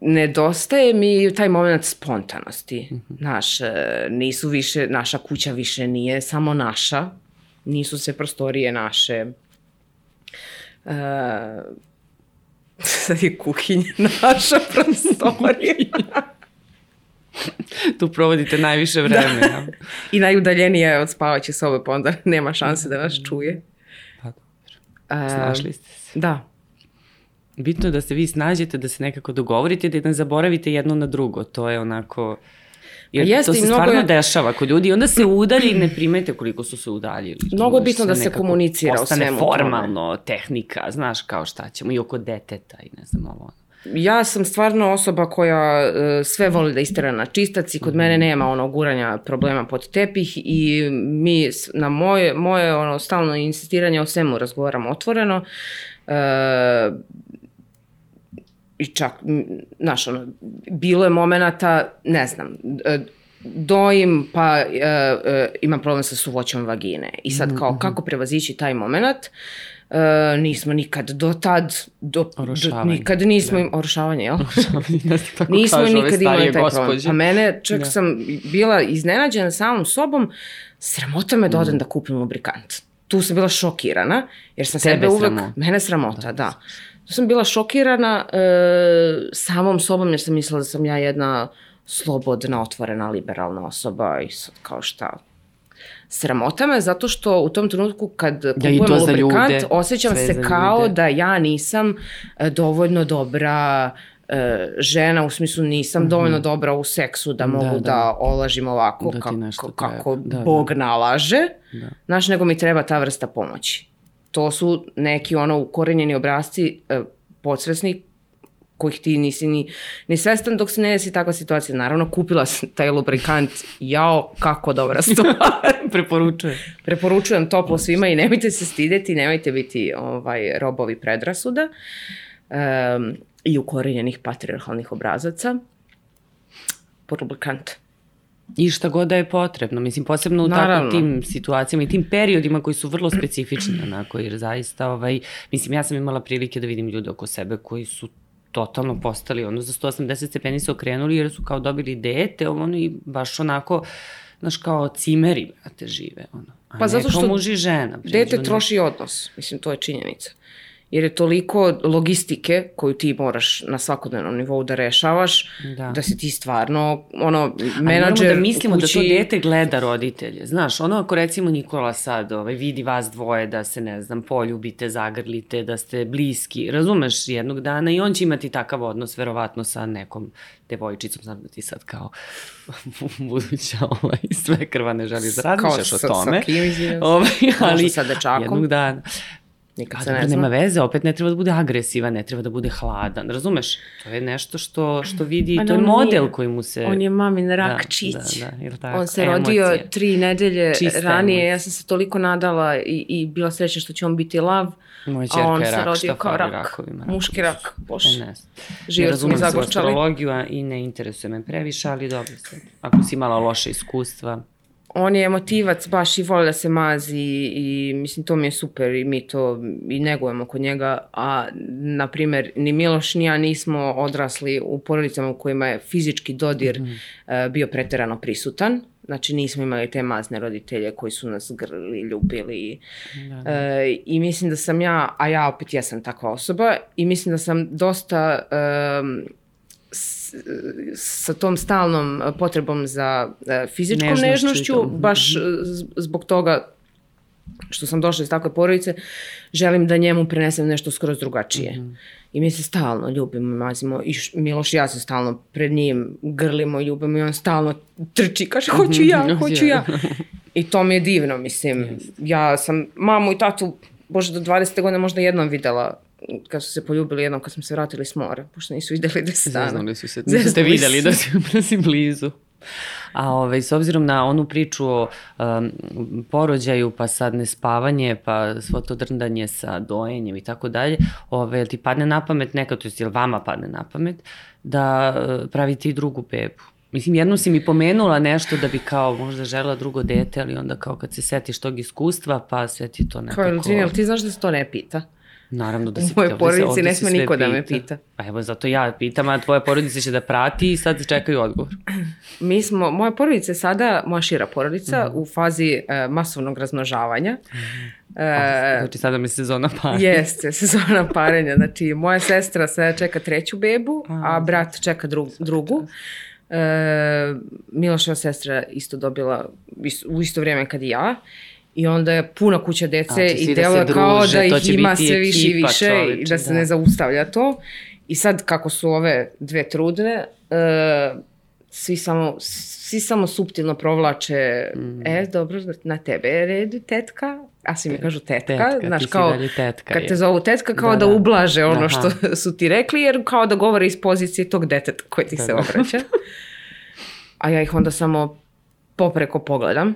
nedostaje mi taj moment spontanosti. Naš, e, nisu više, naša kuća više nije samo naša, nisu se prostorije naše. Uh, sad je kuhinja naša prostorija. tu provodite najviše vremena. Da. I najudaljenija je od spavaće sobe, pa onda nema šanse da nas čuje. Pa dobro. Snašli ste se. Da. Bitno je da se vi snađete, da se nekako dogovorite, da ne zaboravite jedno na drugo. To je onako... Jer Jeste, to se stvarno je... dešava kod ljudi. Onda se udalji i ne primete koliko su se udaljili. Mnogo je bitno da se komunicira o svemu tome. formalno, tehnika, znaš kao šta ćemo i oko deteta i ne znam ovo. Ja sam stvarno osoba koja uh, sve voli da istera na čistac i kod mene nema ono guranja problema pod tepih i mi na moje, moje ono stalno insistiranje o svemu razgovaramo otvoreno. Uh, i čak, znaš, ono, bilo je momenata, ne znam, dojim, pa e, e, imam problem sa suvoćom vagine. I sad kao, mm-hmm. kako prevazići taj moment? E, nismo nikad do tad, do, do, nikad nismo da. im, orošavanje, jel? Orošavanje, ne znam tako nismo kažu, nikad imali taj gospođe. problem. Pa mene, čak da. sam bila iznenađena samom sobom, sramota me da odem mm. da kupim lubrikant. Tu sam bila šokirana, jer sam Tebe sebe uvek, sramota. mene sramota, da. da sam bila šokirana e, samom sobom jer sam mislila da sam ja jedna slobodna, otvorena, liberalna osoba i sad kao šta. Sramota me zato što u tom trenutku kad i kupujem za lubrikant, ljude, osjećam se kao ljude. da ja nisam e, dovoljno dobra e, žena, u smislu nisam dovoljno dobra u seksu da mogu da, Mhm. da. olažim ovako Da kako, kako Da, da. Bog nalaže, Da. znaš, nego mi treba ta vrsta pomoći. To su neki ono ukorenjeni obrazci e, podsvesni kojih ti nisi ni, ni svestan dok se ne desi takva situacija. Naravno, kupila sam taj lubrikant, jao, kako dobra stvar. Preporučujem. Preporučujem toplo svima i nemojte se stideti, nemojte biti ovaj, robovi predrasuda um, i ukorenjenih patriarhalnih obrazaca. Lubrikant. I šta god da je potrebno, mislim, posebno u Naravno. takvim tim situacijama i tim periodima koji su vrlo specifični, onako, jer zaista, ovaj, mislim, ja sam imala prilike da vidim ljude oko sebe koji su totalno postali, ono, za 180 stepeni se okrenuli jer su kao dobili dete, ono, i baš onako, znaš, kao cimeri, brate, žive, ono. A Pa zato što kao muž i žena. Dete troši odnos, mislim, to je činjenica. Jer je toliko logistike koju ti moraš na svakodnevnom nivou da rešavaš, Da. da, da si ti stvarno, ono, Ali menadžer da mislimo kući, da to dete gleda roditelje. Znaš, ono ako recimo Nikola sad ovaj, vidi vas dvoje da se, ne znam, poljubite, zagrlite, da ste bliski, razumeš, jednog dana i on će imati takav odnos verovatno sa nekom devojčicom, znam da ti sad kao buduća ovaj, sve krva ne želiš da razmišljaš o sa- tome. Sa kim, izvinjam se? Ovaj, ali sa jednog dana. Nikad Pa se ne zna. nema veze, opet ne treba da bude agresivan, ne treba da bude hladan, razumeš? To je nešto što, što vidi, Pa to je model nije- koji mu se... On je mamin Da, rakčić. da, da, jel tako? On se rodio Emocije. tri nedelje Čiste ranije, emocije. ja sam se toliko nadala i, i bila sreća što će on biti lav, Moja a on se rak, rodio kao rak, rakovima? muški rak, bože. E, ne znam. Život su mi ne razumem se astrologiju a i ne interesuje me previše, ali dobro sad. Ako si imala loše iskustva, On je emotivac baš i voli da se mazi i mislim to mi je super i mi to i negujemo kod njega, a na primjer ni Miloš ni ja nismo odrasli u porodicama u kojima je fizički dodir Mhm. e, bio preterano prisutan. Znači nismo imali te mazne roditelje koji su nas grlili, ljubili. E, I mislim da sam ja, a ja opet jesam takva osoba, i mislim da sam dosta s- sa tom stalnom e, potrebom za e, fizičkom Nežnošću nežnošću, baš e, z- zbog toga što sam došla iz takve porodice, želim da njemu prenesem nešto skroz drugačije. Mhm. I mi se stalno ljubimo mazimo. I Miloš i ja se stalno pred njim grlimo ljubimo i on stalno trči, kaže hoću ja, Mhm. hoću ja. I to mi je divno, mislim. Ja sam mamu i tatu, bože, do 20. godine možda jednom videla kad su se poljubili jednom kad smo se vratili s mora, pošto nisu videli 10 dana. zeznuli su se, niste videli se. da si, da blizu. A ovaj, s obzirom na onu priču o um, porođaju, pa sad nespavanje, pa svo to drndanje sa dojenjem i tako dalje, jel ti padne na pamet nekad, to jel vama padne na pamet, da uh, pravite i drugu bebu? Mislim, jednom si mi pomenula nešto da bi kao možda žela drugo dete, ali onda kao kad se setiš tog iskustva, pa sve ti to nekako... Kao, jel ti znaš da se to ne pita? Naravno da U se mojoj pita, ovde se- porodici ne sme niko da me pita. Pa evo, zato ja pitam, a tvoja porodica će da prati i sad čekaju odgovor. Mi smo, moja porodica je sada, moja šira porodica, Mhm. u fazi e, masovnog razmnožavanja. E, Znači, sada mi sezona pa. Jeste, sezona parenja. Znači, moja sestra sada čeka treću bebu, A, a brat čeka dru, drugu. E, Miloševa sestra isto dobila is- u isto vrijeme kad i ja. I onda je puna kuća dece A, i da se deluje kao druže, da ih ima sve više i više i da se da. ne zaustavlja to. I sad kako su ove dve trudne, e, svi samo, svi samo suptilno provlače, Mm. e, dobro, na tebe je red, tetka, a svi mi kažu tetka, Tetka, znaš, kao, tetka, kad te zovu tetka, kao Da, da, da. ublaže ono Aha. što su ti rekli, jer kao da govore iz pozicije tog deteta koji ti Da, se da. obraća. A ja ih onda samo popreko pogledam.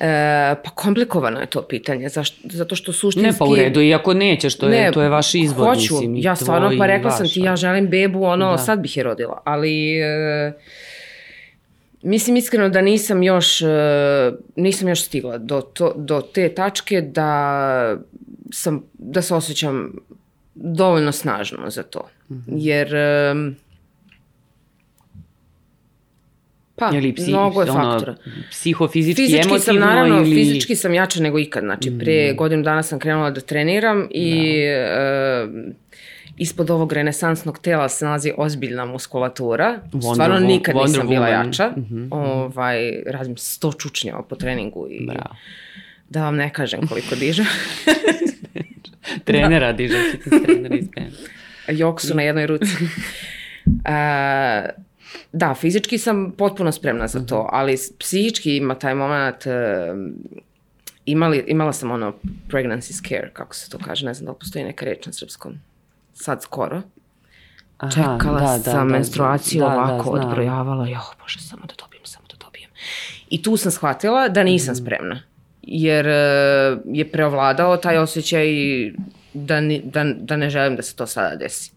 E, pa komplikovano je to pitanje, zašto, zato što suštinski... Ne, pa u redu, iako nećeš, to je, Ne, to je vaš izbor, hoću. mislim. ja stvarno, pa rekla sam vaš, ti, ja želim bebu, ono, Da. sad bih je rodila. Ali, e, mislim iskreno da nisam još, e, nisam još stigla do, to, do te tačke da sam, da se osjećam dovoljno snažno za to. Mhm. Jer, e, Pa, Ili psi, mnogo je ono, faktora. Psihofizički, Fizički emotivno sam, naravno, ili... fizički sam jača nego ikad. Znači, pre Mm. godinu dana sam krenula da treniram i e, ispod ovog renesansnog tela se nalazi ozbiljna muskulatura. Wonder Stvarno nikad nisam Wonder bila Woman. jača. Mhm, Ovaj, radim sto čučnjeva po treningu i Bravo. da vam ne kažem koliko dižem. Trenera diže, fitness trener iz benda. Jok su na jednoj ruci. E, da, fizički sam potpuno spremna za Mhm. to, ali s- psihički ima taj moment, e, imali, imala sam ono pregnancy scare, kako se to kaže, ne znam da li postoji neka reč na srpskom. Sad skoro. Aha, Čekala da, da, sam da, menstruaciju da, da, ovako, znam. odbrojavala, jo, bože, samo da dobijem, samo da dobijem. I tu sam shvatila da nisam Mhm. spremna, jer e, je preovladao taj osjećaj da, ni, da, da ne želim da se to sada desi.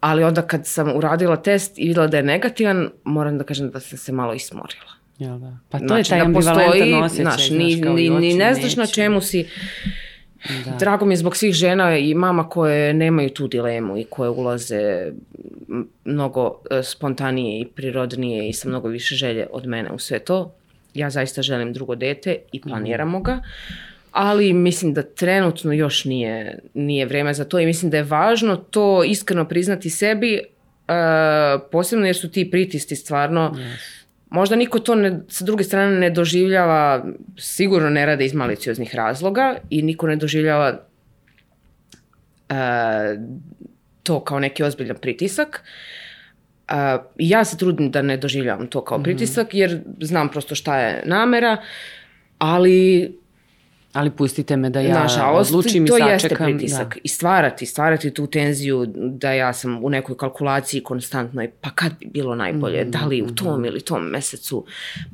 Ali onda kad sam uradila test i videla da je negativan, moram da kažem da sam se malo ismorila. Jel da? Pa to Znači, je taj da ambivalentan osjećaj, znaš, ni, ni, ni ne znaš na čemu si. Da. Drago mi je zbog svih žena i mama koje nemaju tu dilemu i koje ulaze mnogo e, spontanije i prirodnije i sa mnogo više želje od mene u sve to. Ja zaista želim drugo dete i planiramo ga, ali mislim da trenutno još nije, nije vreme za to i mislim da je važno to iskreno priznati sebi, e, posebno jer su ti pritisci stvarno Možda niko to ne, sa druge strane ne doživljava, sigurno ne rade iz malicioznih razloga i niko ne doživljava e, to kao neki ozbiljan pritisak. E, ja se trudim da ne doživljavam to kao pritisak jer znam prosto šta je namera, ali Ali pustite me da ja nažalost odlučim i to sačekam. jeste pritisak. I stvarati, stvarati tu tenziju da ja sam u nekoj kalkulaciji konstantnoj, pa kad bi bilo najbolje, Mhm, da li u tom ili tom mesecu,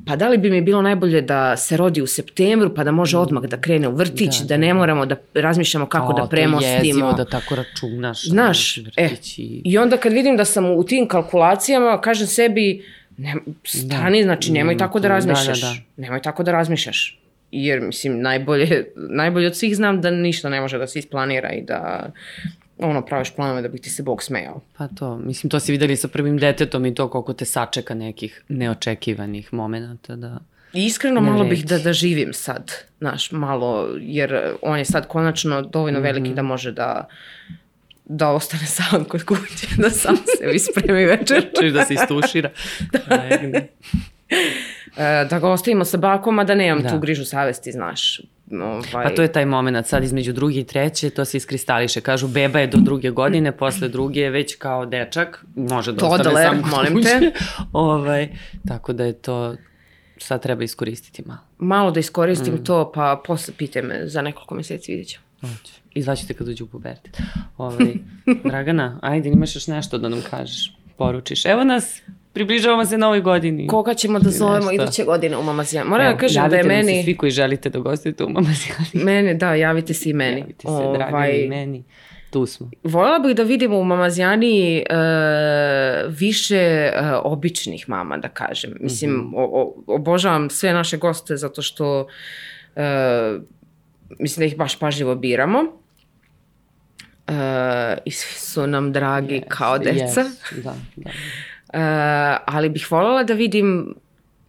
pa da li bi mi bilo najbolje da se rodi u septembru, pa da može odmah da krene u vrtić, Da, da, ne moramo da razmišljamo kako O, da To je jezivo premostimo. da tako računaš. Znaš, ono, e, i- I onda kad vidim da sam u tim kalkulacijama, kažem sebi, ne, stani, znači nemoj Mm, tako da da, da, razmišljaš. da. Nemoj tako da razmišljaš. Jer, mislim, najbolje, najbolje od svih znam da ništa ne može da se isplanira i da ono, praviš planove da bi ti se Bog smejao. Pa to, mislim, to si videli sa prvim detetom i to koliko te sačeka nekih neočekivanih momenta da... Iskreno Ne malo bih reći. da, da živim sad, znaš, malo, jer on je sad konačno dovoljno Mhm. veliki da može da da ostane sam kod kuće, da sam sebi spremi večer. Češ da se istušira. Legne. E, da ga ostavimo sa bakom, a da nemam Da. tu grižu savesti, znaš. Ovaj, Pa to je taj moment sad između druge i treće, to se iskristališe. Kažu, beba je do druge godine, posle druge je već kao dečak, može da ostane sam molim te. ovaj, tako da je to, sad treba iskoristiti malo. Malo da iskoristim Mm. to, pa posle pite me za nekoliko mjeseci, vidjet ćemo. Hoće. Izvaćete kad uđu u pubertet. Ovaj, Dragana, ajde, imaš još nešto da nam kažeš, poručiš. Evo nas, približavamo se novoj godini. Koga ćemo da zovemo iduće godine u Mamazijanu? Moram da kažem da je javite meni... svi koji želite da gostite u Mamazijani. Mene, da, javite se i meni. Javite se, Dragani i meni. Tu smo. Voljela bih da vidimo u Mamazijani e, više e, običnih mama, da kažem. Mislim, Mhm. o, o, obožavam sve naše goste zato što e, mislim da ih baš pažljivo biramo. E, I svi su nam dragi kao deca. Yes, da, da. E, ali bih voljela da vidim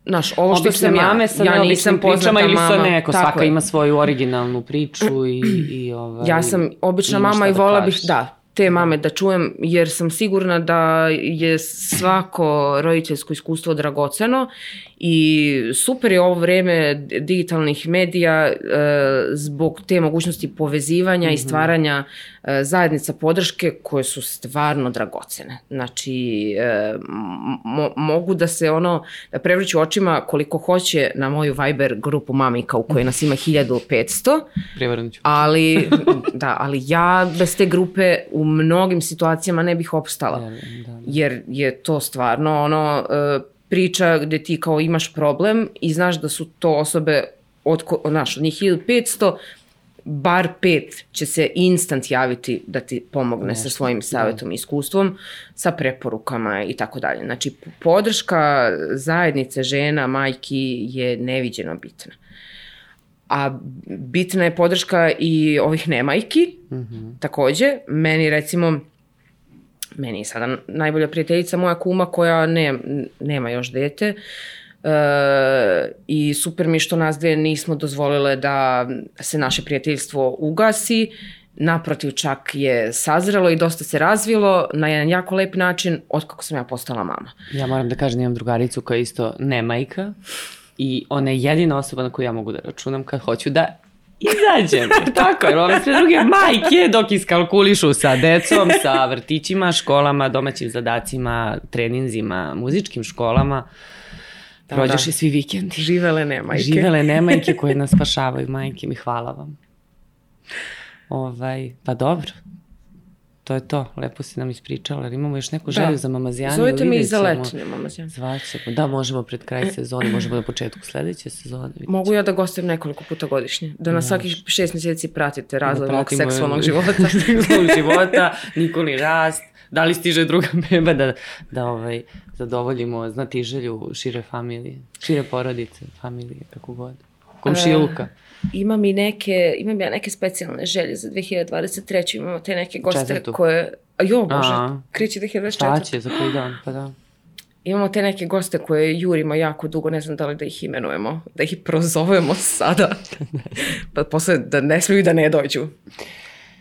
Znaš, ovo što Obične sam ja, mame sa ja nisam poznata ili sa neko, Tako svaka je. ima svoju originalnu priču i, i ovaj, Ja sam obična mama i da vola bih, kažeš. da, te mame da čujem, jer sam sigurna da je svako roditeljsko iskustvo dragoceno i super je ovo vreme digitalnih medija e, zbog te mogućnosti povezivanja Mhm. i stvaranja e, zajednica podrške koje su stvarno dragocene. Znači, e, mo- mogu da se ono, da prevrću očima koliko hoće na moju Viber grupu mamika u kojoj nas ima 1500, Prevrnut ću. ali, da, ali ja bez te grupe u mnogim situacijama ne bih opstala. Verujem, da, da. Jer je to stvarno ono e, priča gde ti kao imaš problem i znaš da su to osobe od, znaš, od njih 1500 bar pet će se instant javiti da ti pomogne sa svojim savjetom i iskustvom, sa preporukama i tako dalje. Znači, podrška zajednice žena, majki je neviđeno bitna. A bitna je podrška i ovih nemajki, takođe. Meni recimo meni je sada najbolja prijateljica moja kuma koja ne, nema još dete. E, I super mi što nas dve nismo dozvolile da se naše prijateljstvo ugasi. Naprotiv čak je sazrelo i dosta se razvilo na jedan jako lep način od kako sam ja postala mama. Ja moram da kažem da imam drugaricu koja isto ne majka i ona je jedina osoba na koju ja mogu da računam kad hoću da izađem. Tako je, ove sve druge majke dok iskalkulišu sa decom, sa vrtićima, školama, domaćim zadacima, treninzima, muzičkim školama. Da, Prođeš da. svi vikendi. Živele ne majke. Živele ne majke koje nas spašavaju, majke mi, hvala vam. Ovaj, pa dobro to je to, lepo si nam ispričala, ali imamo još neku želju da. za mamazijanu. Zovite mi i za letnje mamazijanu. Zvaćemo, da, možemo pred kraj sezone, možemo na početku sledeće sezone. Mogu ja da gostujem nekoliko puta godišnje, da na svakih šest mjeseci pratite razvoj da mog seksualnog života. seksualnog života, Nikoli rast, da li stiže druga beba da, da ovaj, zadovoljimo znati želju šire familije, šire porodice, familije, kako god. Komšiluka. E, imam i neke, imam ja neke specijalne želje za 2023. Imamo te neke goste Četvrtu. koje... A jo, bože, kreće 2024. Šta će, za koji dan, pa da. Imamo te neke goste koje jurimo jako dugo, ne znam da li da ih imenujemo, da ih prozovemo sada, pa posle da ne smiju da ne dođu.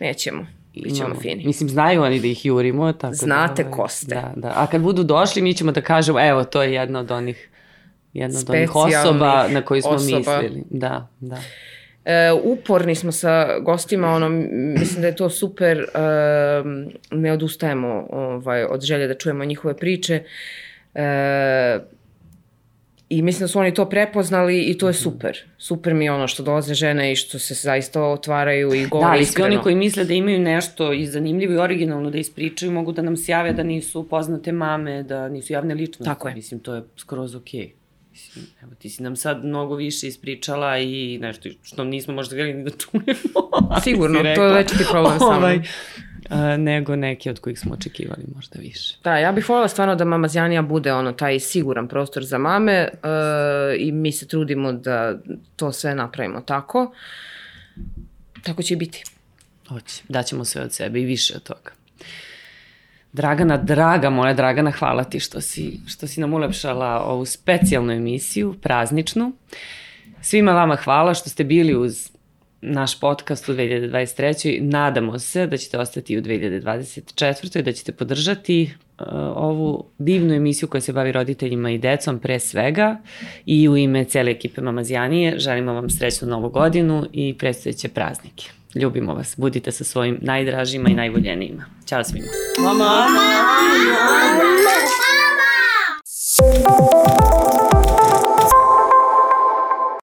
Nećemo. Bićemo Imamo. fini. Mislim, znaju oni da ih jurimo. Tako Znate da, ko ste. Da, da. A kad budu došli, mi ćemo da kažemo, evo, to je jedna od onih jedna od onih osoba na koju smo osoba. mislili. Da, da. E, uporni smo sa gostima, ono, mislim da je to super, e, ne odustajemo ovaj, od želje da čujemo njihove priče. E, I mislim da su oni to prepoznali i to je mhm. super. Super mi je ono što dolaze žene i što se zaista otvaraju i govore da, iskreno. Da, ali oni koji misle da imaju nešto i zanimljivo i originalno da ispričaju, mogu da nam se jave da nisu poznate mame, da nisu javne ličnosti. Tako je. Mislim, to je skroz okej. Okay. Mislim, evo, ti si nam sad mnogo više ispričala i nešto što nismo možda ni da čujemo. Sigurno, to je već ti problem sa ovaj, a, nego neki od kojih smo očekivali možda više. Da, ja bih voljela stvarno da Mama Zjanija bude ono taj siguran prostor za mame uh, i mi se trudimo da to sve napravimo tako. Tako će i biti. Hoće, daćemo sve od sebe i više od toga. Dragana, draga moja Dragana, hvala ti što si, što si nam ulepšala ovu specijalnu emisiju, prazničnu. Svima vama hvala što ste bili uz naš podcast u 2023. Nadamo se da ćete ostati u 2024. da ćete podržati uh, ovu divnu emisiju koja se bavi roditeljima i decom pre svega i u ime cele ekipe Mamazijanije želimo vam srećnu novu godinu i predstojeće praznike. Ljubimo vas. Budite sa svojim najdražima i najvoljenijima. Ćao svima. Mama! Mama! Mama! Mama!